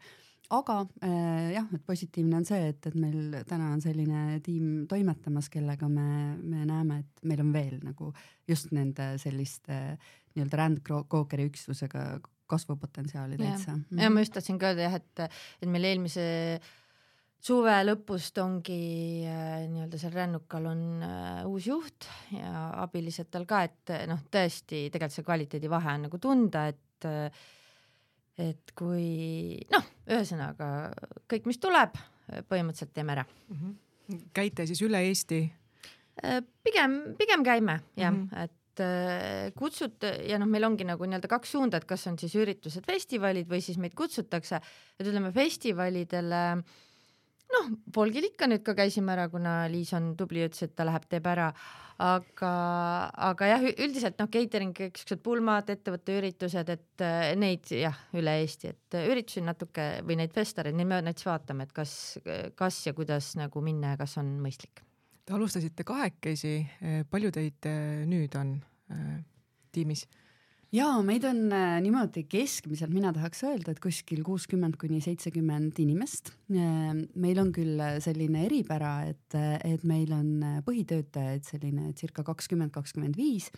[SPEAKER 3] aga äh, jah, et positiivne on see, et, et meil täna on selline tiim toimetamas, kellega me, me näeme, et meil on veel nagu just nende selliste nii-öelda rändkookeri üksusega kasvupotentsiaali täitsa.
[SPEAKER 4] ja ma just tahtsin ka öelda jah, et, et meil eelmise äh, suve lõpust ongi äh, nii-öelda seal rännukal on äh, uus juht ja abilised tal ka, et noh, tõesti tegelikult see kvaliteedivahe on nagu tunda, et et kui noh, ühesõnaga kõik, mis tuleb, põhimõtteliselt teeme ära mm.
[SPEAKER 2] -hmm. käite siis üle Eesti?
[SPEAKER 4] Äh, pigem, pigem käime jah mm, -hmm. et äh, kutsut- ja noh, meil ongi nagu nii-öelda kaks suunda, et kas on siis üritused, festivalid või siis meid kutsutakse, et ütleme festivalidele noh, Volgil ikka nüüd ka käisime ära, kuna Liis on tubli, ütles, et ta läheb, teeb ära aga, aga jah, üldiselt noh, catering, siuksed pulmad, ettevõtte üritused, et neid jah, üle Eesti, et üritusi natuke või neid festareid, neid me näiteks vaatame, et kas, kas ja kuidas nagu minna ja kas on mõistlik.
[SPEAKER 2] Te alustasite kahekesi, palju teid nüüd on tiimis?
[SPEAKER 3] Ja meid on äh, niimoodi keskmiselt, mina tahaks öelda, et kuskil kuuskümmend kuni seitsekümmend inimest äh,. meil on küll äh, selline eripära, et, et meil on põhitöötajaid selline circa kakskümmend, kakskümmend viis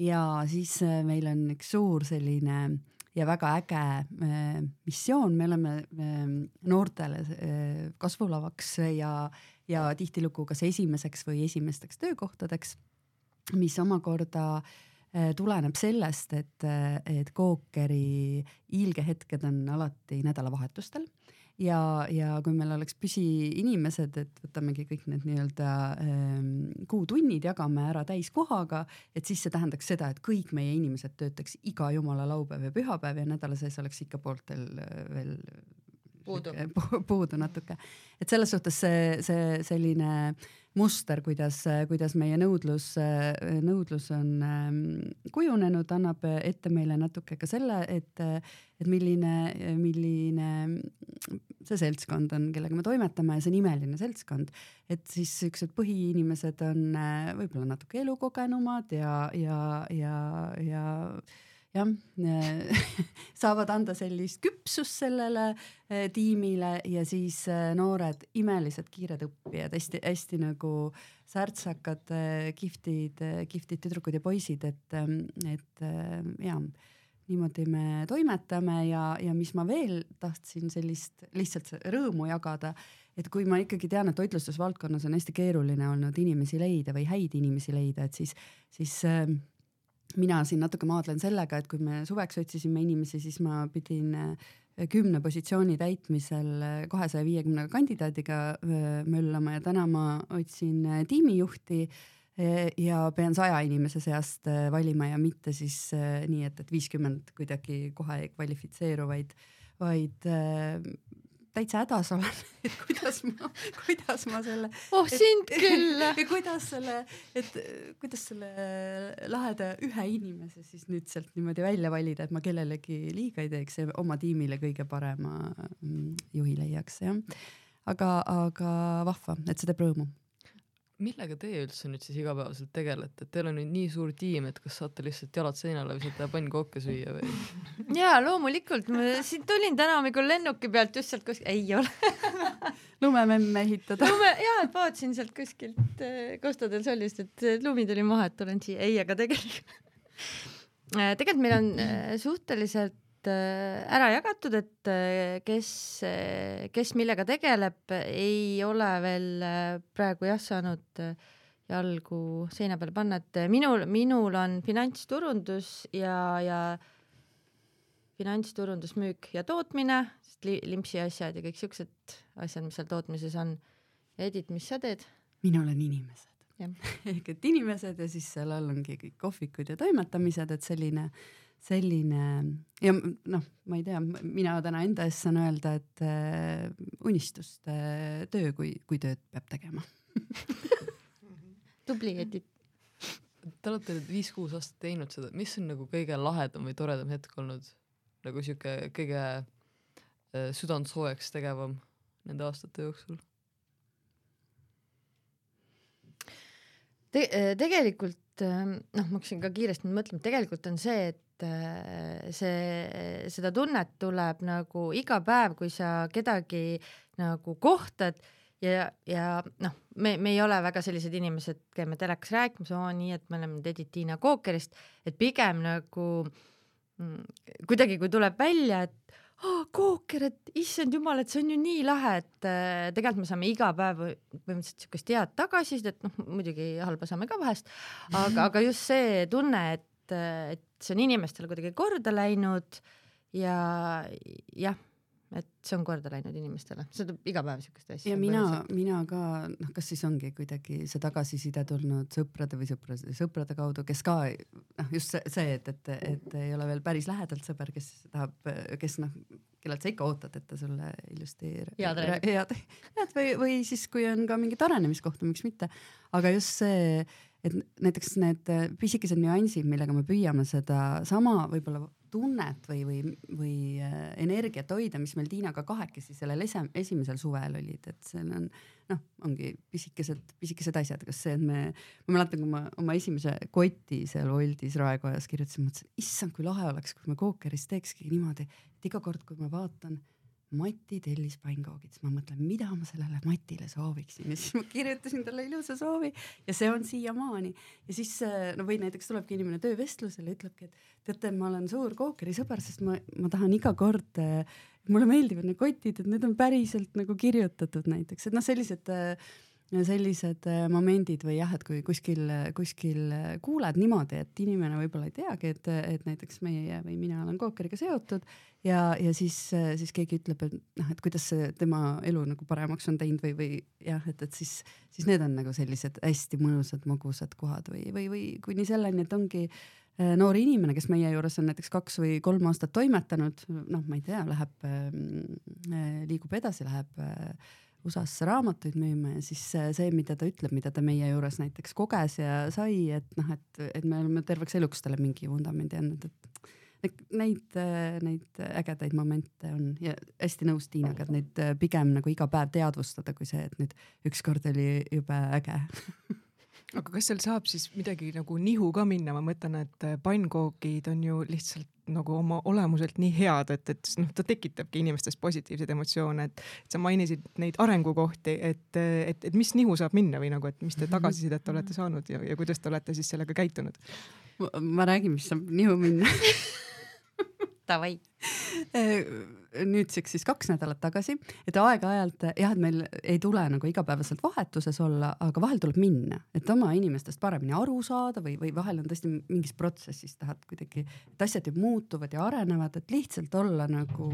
[SPEAKER 3] ja siis meil on üks suur selline ja väga äge missioon, me oleme äh, noortele kasvulavaks ja, ja tihtilugu kas esimeseks või esimesteks töökohtadeks, mis omakorda Äh, tuleneb sellest, et, äh, et Cookeri hiilgehetked on alati nädalavahetustel. Ja, ja kui meil oleks püsiinimesed, et võtamegi kõik need nii-öelda ähm, kuutunnid, jagame ära täiskohaga, et siis see tähendaks seda, et kõik meie inimesed töötaks iga jumala laupäev ja pühapäev ja nädala sees oleks ikka pooltel äh, veel
[SPEAKER 4] puudu,
[SPEAKER 3] puudu natuke. et selles suhtes see, see selline muster, kuidas, kuidas meie nõudlus, nõudlus on ähm, kujunenud, annab ette meile natuke ka selle, et, et milline, milline see seltskond on, kellega me toimetame ja see on imeline seltskond. et siis siuksed põhiinimesed on äh, võib-olla natuke elukogenumad ja, ja, ja, ja jah saavad anda sellist küpsust sellele eh, tiimile ja siis eh, noored imelised kiired õppijad, hästi-hästi nagu särtsakad, eh, kihvtid, kihvtid tüdrukud ja poisid, et, et ja niimoodi me toimetame ja, ja mis ma veel tahtsin sellist lihtsalt rõõmu jagada, et kui ma ikkagi tean, et toitlustusvaldkonnas on hästi keeruline olnud inimesi leida või häid inimesi leida, et siis, siis mina siin natuke maadlen sellega, et kui me suveks otsisime inimesi, siis ma pidin äh, kümne positsiooni täitmisel äh, kahesaja viiekümne kandidaadiga äh, möllama ja täna ma otsin tiimijuhti ja pean saja inimese seast valima ja mitte siis nii, et, et viiskümmend kuidagi kohe ei kvalifitseeru, vaid, vaid täitsa hädas olen, et kuidas ma, kuidas ma selle.
[SPEAKER 4] oh sind küll.
[SPEAKER 3] kuidas selle, et kuidas selle laheda ühe inimese siis nüüd sealt niimoodi välja valida, et ma kellelegi liiga ei teeks ja oma tiimile kõige parema mm, juhi leiaks, jah. aga, aga vahva, et see teeb rõõmu
[SPEAKER 1] millega teie üldse nüüd siis igapäevaselt tegelete, et teil on nüüd nii suur tiim, et kas saate lihtsalt jalad seinale visata ja pannkooke süüa või?
[SPEAKER 4] jaa, loomulikult, ma siin tulin täna hommikul lennuki pealt just sealt kuskilt, ei ole
[SPEAKER 3] lumememme ehitada.
[SPEAKER 4] lume, jaa, et vaatasin sealt kuskilt äh, Costa del Solist, et lumi tuli maha, et tulen siia, ei, aga tegelikult äh, tegelikult meil on äh, suhteliselt Äh, ära jagatud, et äh, kes, äh, kes millega tegeleb, ei ole veel praegu jah saanud jalgu seina peale panna, et minul, minul on finantsturundus ja, ja finantsturundus, müük ja tootmine, limpsi asjad ja kõik siuksed asjad, mis seal tootmises on. Edith, mis sa teed?
[SPEAKER 3] minul on inimesed. ehk et inimesed ja siis seal all ongi kõik kohvikud ja toimetamised, et selline äh, selline ja noh, ma ei tea, mina täna enda eest saan öelda, et äh, unistuste äh, töö, kui, kui tööd peab tegema
[SPEAKER 4] tubli, Edith.
[SPEAKER 1] Te olete nüüd viis-kuus aastat teinud seda, mis on nagu kõige lahedam või toredam hetk olnud, nagu sihuke kõige äh, südant soojaks tegevam nende aastate jooksul
[SPEAKER 4] Te? tegelikult ähm, noh, ma hakkasin ka kiiresti mõtlema, tegelikult on see, et Äh, see, seda tunnet tuleb nagu iga päev, kui sa kedagi nagu kohtad ja, ja noh, me, me ei ole väga sellised inimesed, käime telekas rääkimas, oo nii, et me oleme nüüd Edith Tiina Kookerist, et pigem nagu mm, kuidagi, kui tuleb välja, et oh, kooker, et issand jumal, et see on ju nii lahe, et äh, tegelikult me saame iga päev põhimõtteliselt siukest head tagasisidet, noh muidugi halba saame ka vahest, aga, aga just see tunne, et et, et see on inimestele kuidagi korda läinud ja jah et see on korda läinud inimestele, see tuleb iga päev siukest asja.
[SPEAKER 3] ja mina, mina ka, noh, kas siis ongi kuidagi see tagasiside tulnud sõprade või sõprade, sõprade kaudu, kes ka noh, just see, see, et, et, et ei ole veel päris lähedalt sõber, kes tahab, kes noh, kellelt sa ikka ootad, et ta sulle ilusti
[SPEAKER 4] head räägib.
[SPEAKER 3] head või, või siis, kui on ka mingit arenemiskohta, miks mitte. aga just see, et näiteks need pisikesed nüansid, millega me püüame sedasama võib-olla tunnet või, või, või äh, energiat hoida, mis meil Tiinaga kahekesi sellel ese, esimesel suvel olid, et seal on noh, ongi pisikesed, pisikesed asjad, kas see, et me, ma mäletan, kui ma oma esimese koti seal Woldis Raekojas kirjutasin, mõtlesin, issand, kui lahe oleks, kui me Cookeris teekski niimoodi, et iga kord, kui ma vaatan Mati tellis pannkoogid, siis ma mõtlen, mida ma sellele Matile sooviksin. Ja siis ma kirjutasin talle ilusa soovi ja see on siiamaani. ja siis no või näiteks tulebki inimene töövestlusele, ütlebki, et teate, ma olen suur kookeri sõber, sest ma, ma tahan iga kord äh, mulle meeldivad need kotid, et need on päriselt nagu kirjutatud näiteks, et noh, sellised äh, sellised äh, momendid või jah, et kui kuskil, kuskil kuuled niimoodi, et inimene võib-olla ei teagi, et, et näiteks meie või mina olen Kookeriga seotud ja, ja siis, siis keegi ütleb, et noh, et kuidas see tema elu nagu paremaks on teinud või, või jah, et, et siis, siis need on nagu sellised hästi mõnusad, magusad kohad või, või, või kuni selleni, et ongi äh, noor inimene, kes meie juures on näiteks kaks või kolm aastat toimetanud, noh, ma ei tea, läheb, äh, liigub edasi, läheb USA-sse raamatuid müüma ja siis see, mida ta ütleb, mida ta meie juures näiteks koges ja sai, et noh, et, et me oleme terveks eluks talle mingi vundamendi andnud, et neid, neid ägedaid momente on ja hästi nõus Tiinaga, et neid pigem nagu iga päev teadvustada, kui see, et nüüd ükskord oli jube äge.
[SPEAKER 2] Aga kas seal saab siis midagi nagu nihu ka minna, ma mõtlen, et pannkoogid on ju lihtsalt nagu oma olemuselt nii head, et, et noh, ta tekitabki inimestes positiivseid emotsioone, et sa mainisid neid arengukohti, et, et, et mis nihu saab minna või nagu, et mis te tagasisidet olete saanud ja, ja kuidas te olete siis sellega käitunud?
[SPEAKER 3] ma räägin, mis saab nihu minna
[SPEAKER 4] Davai.
[SPEAKER 3] Äh, nüüdseks siis kaks nädalat tagasi, et aeg-ajalt jah, et meil ei tule nagu igapäevaselt vahetuses olla, aga vahel tuleb minna, et oma inimestest paremini aru saada või, või vahel on tõesti mingis protsessis tahad kuidagi, et asjad ju muutuvad ja arenevad, et lihtsalt olla nagu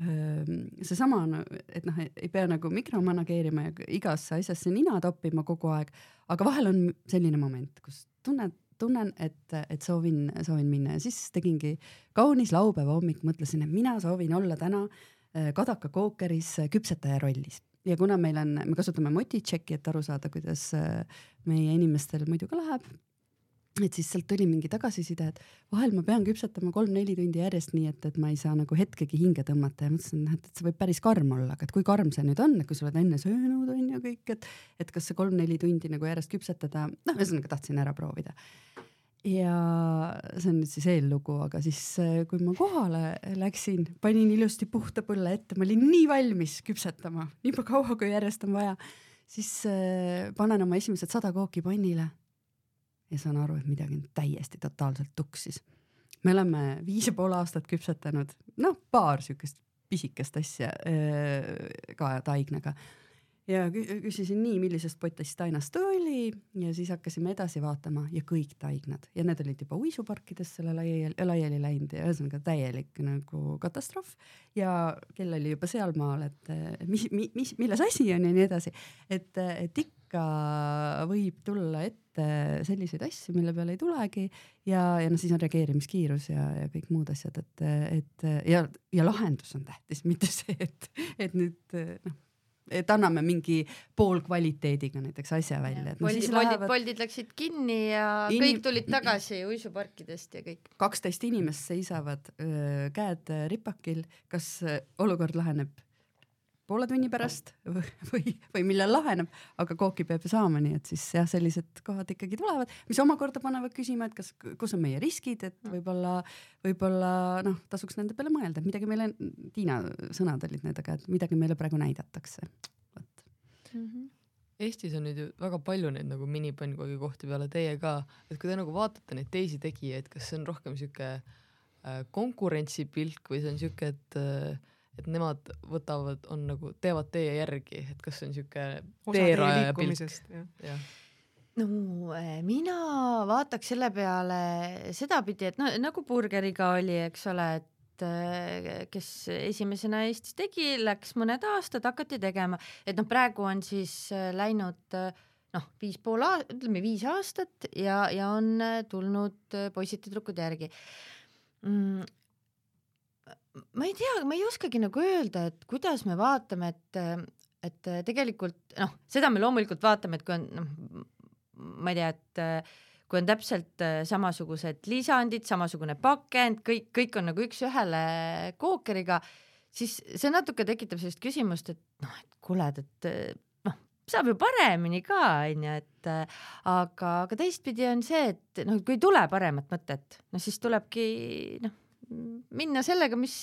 [SPEAKER 3] ähm, seesama, et noh, ei pea nagu mikromanageerima ja igasse asjasse nina toppima kogu aeg, aga vahel on selline moment, kus tunned tunnen, et, et soovin, soovin minna. Ja siis tegingi kaunis laupäeva hommik, mõtlesin, et mina soovin olla täna äh, Kadaka Kookeris äh, küpsetaja rollis. Ja kuna meil on, me kasutame motitšeki, et aru saada, kuidas äh, meie inimestel muidu ka läheb, et siis sealt tuli mingi tagasiside, et vahel ma pean küpsetama kolm-neli tundi järjest, nii et, et ma ei saa nagu hetkegi hinge tõmmata ja mõtlesin, et, et see võib päris karm olla, aga et kui karm see nüüd on, et kui sa oled enne söönud on ju kõik, et, et kas see kolm-neli tundi nagu järjest küpsetada, noh, ühesõnaga tahtsin ära proovida. ja see on nüüd siis eellugu, aga siis kui ma kohale läksin, panin ilusti puhta põlle ette, ma olin nii valmis küpsetama, nii kaua kui järjest on vaja, siis panen oma esimesed sada kooki pannile ja saan aru, et midagi on täiesti totaalselt tuksis. me oleme viis ja pool aastat küpsetanud, noh, paar siukest pisikest asja ka taignaga. Ja küsisin nii, millisest potist tainast tuli ja siis hakkasime edasi vaatama ja kõik taignad. Ja need olid juba uisuparkidesse laiali, laiali läinud ja ühesõnaga täielik nagu katastroof. Ja kell oli juba sealmaal, et mis, mis, milles asi on ja nii edasi, et, et ikka võib tulla ette selliseid asju, mille peale ei tulegi ja, ja noh, siis on reageerimiskiirus ja, ja kõik muud asjad, et, et ja, ja lahendus on tähtis, mitte see, et, et nüüd noh et anname mingi poolkvaliteediga näiteks asja välja.
[SPEAKER 4] No Boldid, lähevad... Boldid läksid kinni ja Inim... kõik tulid tagasi uisuparkidest ja kõik.
[SPEAKER 3] kaksteist inimest seisavad öö, käed ripakil, kas olukord laheneb poole tunni pärast või, või millal laheneb, aga kooki peab ju saama, nii et siis jah, sellised kohad ikkagi tulevad, mis omakorda panevad küsima, et kas, kus on meie riskid, et võib-olla, võib-olla noh, tasuks nende peale mõelda, et midagi meile, Tiina sõnad olid need, aga et midagi meile praegu näidatakse, vot mm.
[SPEAKER 1] -hmm. Eestis on nüüd ju väga palju neid nagu minipõnnkoogi kohti peale teie ka, et kui te nagu vaatate neid teisi tegijaid, kas see on rohkem sihuke äh, konkurentsipilk või see on sihuke, et äh, et nemad võtavad, on nagu, teevad teie järgi, et kas see on siuke teeraja pilk.
[SPEAKER 4] no eh, mina vaataks selle peale sedapidi, et no nagu burgeriga oli, eks ole, et äh, kes esimesena Eestis tegi, läks mõned aastad, hakati tegema, et noh, praegu on siis äh, läinud noh, viis pool, ütleme viis aastat ja, ja on tulnud poisid-tüdrukud järgi. Mm ma ei tea, ma ei oskagi nagu öelda, et kuidas me vaatame, et, et tegelikult noh, seda me loomulikult vaatame, et kui on noh, ma ei tea, et kui on täpselt samasugused lisandid, samasugune pakend, kõik, kõik on nagu üks-ühele kookeriga, siis see natuke tekitab sellist küsimust, et noh, et kuule, et noh, saab ju paremini ka, onju, et aga, aga teistpidi on see, et noh, kui ei tule paremat mõtet, no siis tulebki noh minna sellega, mis,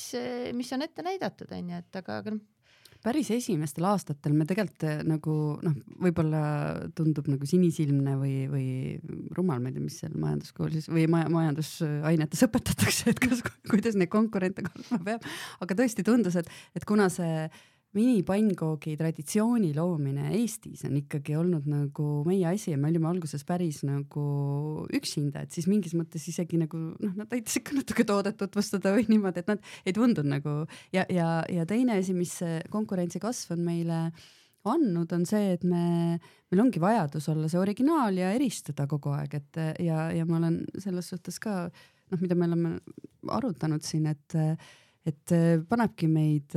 [SPEAKER 4] mis on ette näidatud, onju, et aga, aga noh.
[SPEAKER 3] Päris esimestel aastatel me tegelikult eh, nagu noh, võib-olla tundub nagu sinisilmne või, või rumal, ma ei tea, mis seal majanduskoolis või maja, majandusainetes õpetatakse, et kas, kuidas neid konkurente kartma peab, aga tõesti tundus, et, et kuna see minipанnkoogi traditsiooni loomine Eestis on ikkagi olnud nagu meie asi ja me olime alguses päris nagu üksinda, et siis mingis mõttes isegi nagu noh, nad aitas ikka natuke toodet tutvustada või niimoodi, et nad ei tundunud nagu ja, ja, ja teine asi, mis konkurentsi kasv on meile andnud, on see, et me, meil ongi vajadus olla see originaal ja eristuda kogu aeg, et ja, ja ma olen selles suhtes ka noh, mida me oleme arutanud siin, et, et panebki meid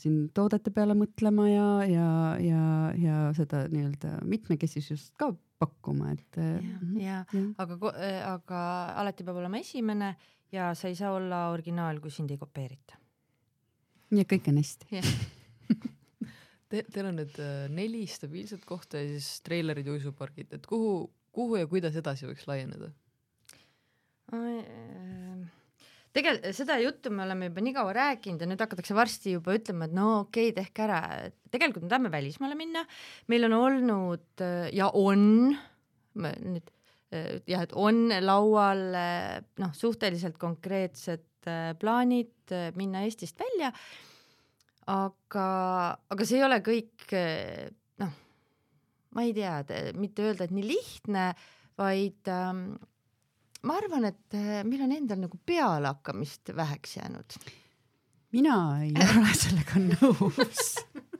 [SPEAKER 3] siin toodete peale mõtlema ja, ja, ja, ja seda nii-öelda mitmekesisust ka pakkuma, et.
[SPEAKER 4] Mhm, ja, ja, ja., aga, äh, aga alati peab olema esimene ja sa ei saa olla originaal, kui sind ei kopeerita.
[SPEAKER 3] nii et kõik on hästi.
[SPEAKER 1] Te, teil on nüüd äh, neli stabiilset kohta ja siis treilerid ja uisupargid, et kuhu, kuhu ja kuidas edasi võiks laieneda?
[SPEAKER 4] Tegelikult seda juttu me oleme juba nii kaua rääkinud ja nüüd hakatakse varsti juba ütlema, et no okei okay,, tehke ära, tegelikult me tahame välismaale minna, meil on olnud ja on nüüd jah, et on laual noh, suhteliselt konkreetsed plaanid minna Eestist välja. aga, aga see ei ole kõik noh, ma ei tea, mitte öelda, et nii lihtne, vaid ähm, ma arvan, et äh, meil on endal nagu pealehakkamist väheks jäänud.
[SPEAKER 3] mina ei ole sellega nõus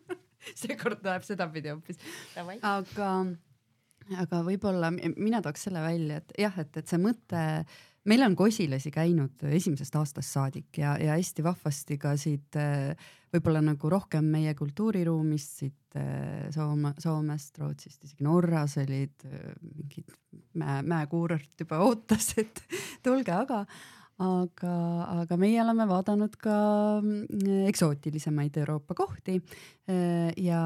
[SPEAKER 3] seekord läheb sedapidi hoopis. aga, aga võib-olla mina tooks selle välja, et jah, et, et see mõte meil on kosilasi käinud esimesest aastast saadik ja, ja hästi vahvasti ka siit äh, võib-olla nagu rohkem meie kultuuriruumist siit äh, Soome, Soomest, Rootsist, isegi Norras olid äh, mingid mäe, mäekuurort juba ootas, et tulge, aga, aga, aga meie oleme vaadanud ka eksootilisemaid Euroopa kohti ja,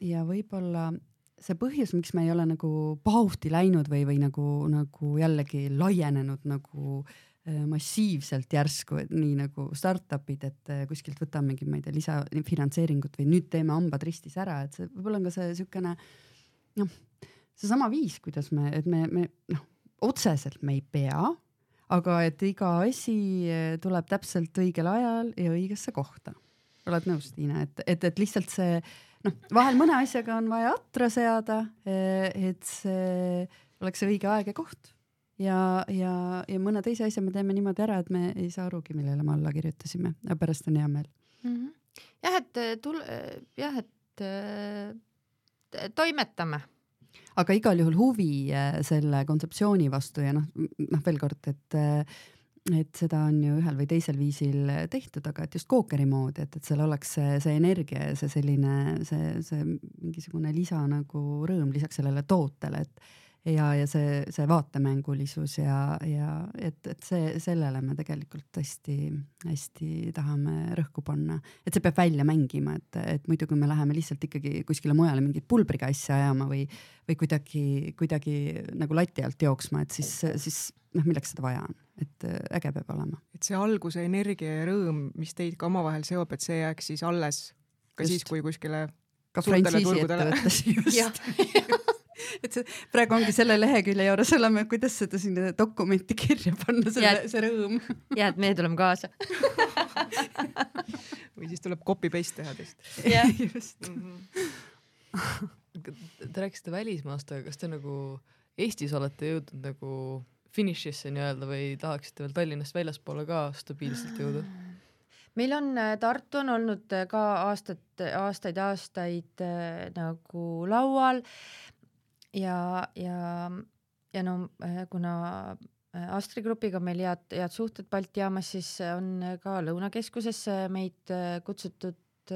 [SPEAKER 3] ja võib-olla see põhjus, miks me ei ole nagu pahuti läinud või, või nagu, nagu jällegi laienenud nagu äh, massiivselt järsku, et nii nagu startup'id, et äh, kuskilt võtamegi, ma ei tea, lisafinantseeringut või nüüd teeme hambad ristis ära, et see võib-olla on ka see siukene noh, seesama viis, kuidas me, et me, me noh, otseselt me ei pea, aga et iga asi äh, tuleb täpselt õigel ajal ja õigesse kohta. oled nõus, Tiina, et, et, et lihtsalt see noh, vahel mõne asjaga on vaja atra seada, eh, et see oleks õige aeg ja koht ja, ja, ja mõne teise asja me teeme niimoodi ära, et me ei saa arugi, millele me alla kirjutasime, aga pärast on hea meel mm.
[SPEAKER 4] -hmm. jah, et eh, tul-, eh, jah, et äh, toimetame.
[SPEAKER 3] aga igal juhul huvi selle kontseptsiooni vastu ja noh, noh veel kord, et äh, et seda on ju ühel või teisel viisil tehtud, aga et just kookeri moodi, et, et seal oleks see, see energia ja see selline, see, see mingisugune lisa nagu rõõm lisaks sellele tootele, et ja, ja see, see vaatemängulisus ja, ja et, et see, sellele me tegelikult hästi-hästi tahame rõhku panna, et see peab välja mängima, et, et muidu, kui me läheme lihtsalt ikkagi kuskile mujale mingit pulbriga asja ajama või, või kuidagi, kuidagi nagu lati alt jooksma, et siis, siis noh, milleks seda vaja on et äh, äge peab olema.
[SPEAKER 2] et see alguse energia ja rõõm, mis teid ka omavahel seob, et see jääks siis alles ka just. siis, kui kuskile
[SPEAKER 3] ka frantsiisi ettevõttes just et see praegu ongi selle lehekülje juures oleme, kuidas seda sinna dokumenti kirja panna, selle, see rõõm.
[SPEAKER 4] ja, et meie tuleme kaasa
[SPEAKER 2] või siis tuleb copy paste teha tõesti.
[SPEAKER 3] jah, just mm.
[SPEAKER 1] -hmm. Te rääkisite välismaast, aga kas te nagu Eestis olete jõudnud nagu finišisse nii-öelda või tahaksite veel Tallinnast väljaspoole ka stabiilselt jõuda?
[SPEAKER 4] meil on, Tartu on olnud ka aastat, aastaid-aastaid nagu laual ja, ja, ja no kuna Astri Grupiga meil head, head suhted Balti jaamas, siis on ka Lõunakeskusesse meid kutsutud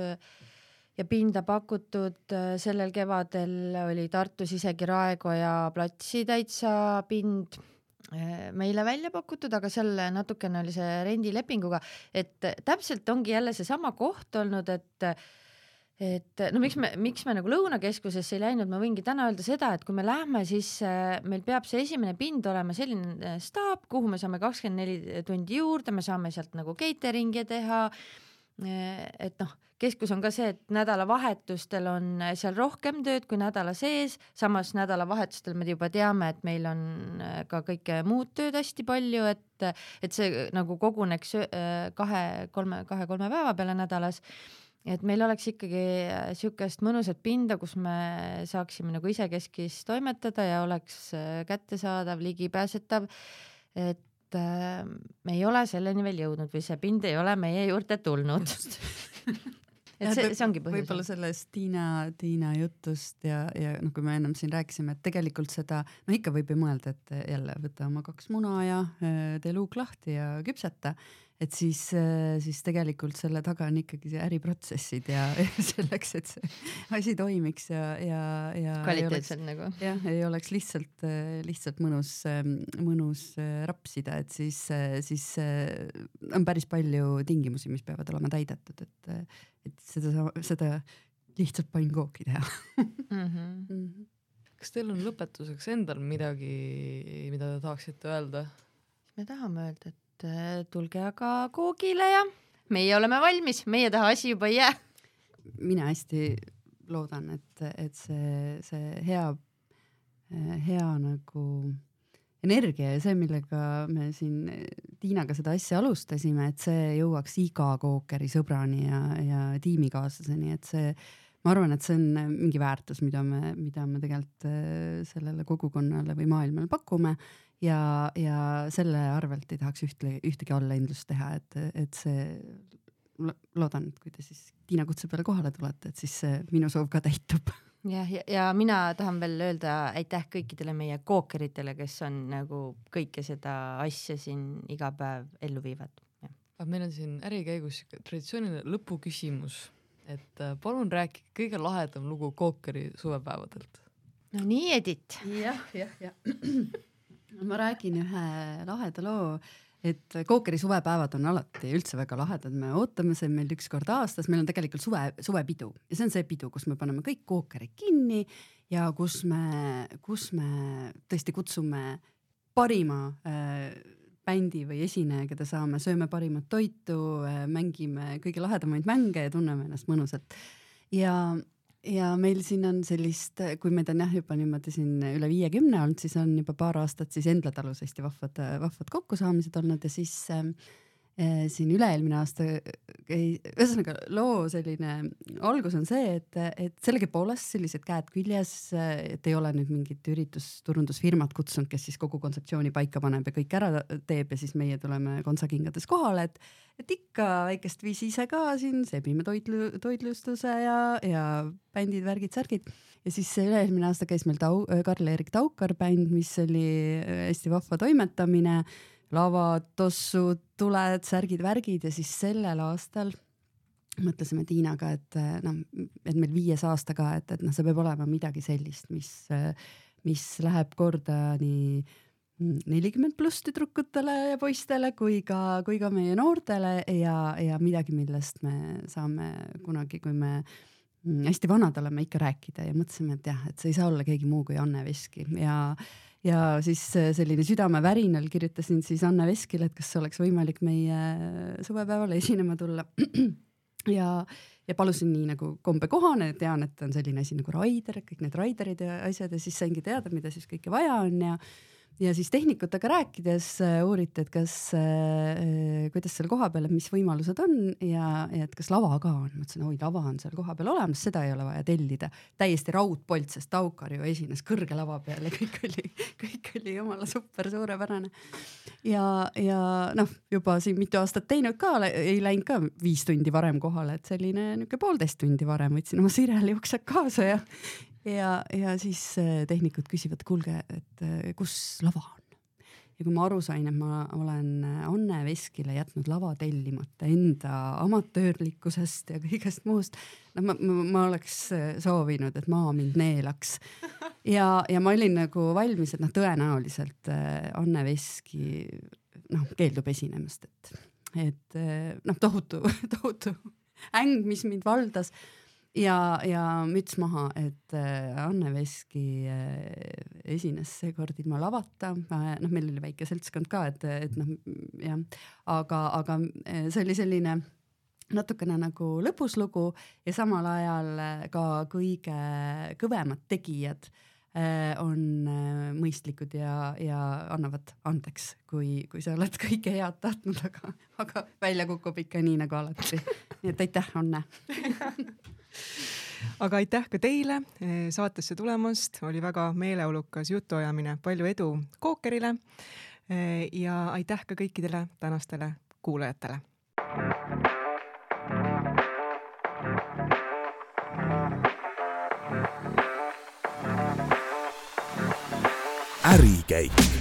[SPEAKER 4] ja pinda pakutud. sellel kevadel oli Tartus isegi Raekoja platsi täitsa pind meile välja pakutud, aga seal natukene oli see rendilepinguga, et täpselt ongi jälle seesama koht olnud, et et no miks me, miks me nagu Lõunakeskusesse ei läinud, ma võingi täna öelda seda, et kui me lähme, siis äh, meil peab see esimene pind olema selline äh, staap, kuhu me saame kakskümmend neli tundi juurde, me saame sealt nagu catering'i teha. Äh, et noh, keskus on ka see, et nädalavahetustel on seal rohkem tööd kui nädala sees, samas nädalavahetustel me juba teame, et meil on ka kõike muud tööd hästi palju, et, et see nagu koguneks kahe-kolme, kahe-kolme päeva peale nädalas et meil oleks ikkagi niisugust mõnusat pinda, kus me saaksime nagu isekeskis toimetada ja oleks äh, kättesaadav, ligipääsetav. et äh, me ei ole selleni veel jõudnud või see pind ei ole meie juurde tulnud et see, see ongi põhjus.
[SPEAKER 3] võib-olla sellest Tiina, Tiina jutust ja, ja noh, kui me ennem siin rääkisime, et tegelikult seda, no ikka võib ju mõelda, et jälle võta oma kaks muna ja äh, tee luuk lahti ja küpseta et siis, äh, siis tegelikult selle taga on ikkagi see äriprotsessid ja, ja selleks, et see asi toimiks ja, ja, ja.
[SPEAKER 4] kvaliteetselt nagu.
[SPEAKER 3] jah, ei oleks lihtsalt, äh, lihtsalt mõnus, ähm, mõnus äh, rapsida, et siis, siis on päris palju tingimusi, mis peavad olema täidetud, et, et seda, seda lihtsalt pannkooki teha mm. -hmm.
[SPEAKER 1] kas teil on lõpetuseks endal midagi, mida te tahaksite öelda?
[SPEAKER 4] me tahame öelda, et et äh, tulge aga koogile ja meie oleme valmis, meie taha asi juba ei jää.
[SPEAKER 3] mina hästi loodan, et, et see, see hea, hea nagu energia ja see, millega me siin Tiinaga seda asja alustasime, et see jõuaks iga kookeri sõbrani ja, ja tiimikaaslaseni, et see, ma arvan, et see on mingi väärtus, mida me, mida me tegelikult äh, sellele kogukonnale või maailmale pakume ja, ja selle arvelt ei tahaks ühtle, ühtegi allahindlust teha, et, et see loodan, et kui te siis Tiina kutse peale kohale tulete, et siis see minu soov ka täitub.
[SPEAKER 4] jah, ja, ja, mina tahan veel öelda aitäh kõikidele meie kookeritele, kes on nagu kõike seda asja siin iga päev ellu viivad.
[SPEAKER 1] meil on siin äri käigus siuke traditsiooniline lõpuküsimus, et äh, palun rääkige kõige lahedam lugu kookeri suvepäevadelt.
[SPEAKER 4] no nii, Edith.
[SPEAKER 3] jah, jah, jah ma räägin ühe laheda loo, et Kookeri suvepäevad on alati üldse väga lahedad, me ootame, see on meil üks kord aastas, meil on tegelikult suve, suvepidu. Ja see on see pidu, kus me paneme kõik kookerid kinni ja kus me, kus me tõesti kutsume parima äh, bändi või esineja, keda saame, sööme parimat toitu äh,, mängime kõige lahedamaid mänge ja tunneme ennast mõnusalt. ja, ja meil siin on sellist, kui meid on jah juba niimoodi siin üle viiekümne olnud, siis on juba paar aastat siis Endla talus hästi vahvad, vahvad kokkusaamised olnud ja siis äh, siin üle-eelmine aasta käi-, ühesõnaga loo selline algus on see, et, et sellegipoolest sellised käed küljes, et ei ole nüüd mingit üritusturundusfirmat kutsunud, kes siis kogu kontseptsiooni paika paneb ja kõik ära teeb ja siis meie tuleme kontsakingades kohale, et, et ikka väikest viisi ise ka siin sebime toitlu, toitlustuse ja, ja bändid, värgid, särgid. Ja siis üle-eelmine aasta käis meil Tau-, Karl-Erik Taukar bänd, mis oli hästi vahva toimetamine lavad, tossud, tuled, särgid, värgid ja siis sellel aastal mõtlesime Tiinaga, et noh, et meil viies aasta ka, et, et noh, see peab olema midagi sellist, mis, mis läheb korda nii nelikümmend pluss tüdrukutele ja poistele kui ka, kui ka meie noortele ja, ja midagi, millest me saame kunagi, kui me hästi vanad oleme, ikka rääkida ja mõtlesime, et jah, et see ei saa olla keegi muu kui Anne Veski ja ja siis äh, selline südamevärinal kirjutasin siis Anne Veskile, et kas oleks võimalik meie suvepäevale esinema tulla. Ja, ja palusin nii nagu kombekohane, tean, et on selline asi nagu Raider, kõik need Raiderid ja asjad ja siis saingi teada, mida siis kõike vaja on ja ja siis tehnikutega rääkides äh, uuriti, et kas äh,, kuidas seal kohapeal, et mis võimalused on ja, ja et kas lava ka on. ma ütlesin, oi, lava on seal kohapeal olemas, seda ei ole vaja tellida. täiesti raudpolt, sest Taukar ju esines kõrge lava peal ja kõik oli, kõik oli jumala super suurepärane. ja, ja noh, juba siin mitu aastat teinud ka, ei läinud ka viis tundi varem kohale, et selline niisugune poolteist tundi varem võtsin oma Sireli uksed kaasa ja, ja, ja siis äh, tehnikud küsivad, kuulge, et äh, kus lava on? ja kui ma aru sain, et ma olen äh, Anne Veskile jätnud lava tellimata enda amatöörlikkusest ja kõigest muust, no ma, ma, ma oleks soovinud, et maa mind neelaks. ja, ja ma olin nagu valmis, et noh, tõenäoliselt Anne Veski noh, keeldub esinemast, et, et noh, tohutu, tohutu äng, mis mind valdas ja, ja müts maha, et äh, Anne Veski äh, esines seekord ilma lavata, noh, meil oli väike seltskond ka, et, et noh, jah, aga, aga äh, see oli selline natukene nagu lõbuslugu ja samal ajal ka kõige kõvemad tegijad on mõistlikud ja, ja annavad andeks, kui, kui sa oled kõike head tahtnud, aga, aga välja kukub ikka nii nagu alati. nii et aitäh, Anne
[SPEAKER 2] aga aitäh ka teile eh, saatesse tulemast, oli väga meeleolukas jutuajamine, palju edu Kookerile. Eh, ja aitäh ka kõikidele tänastele kuulajatele. ärikäik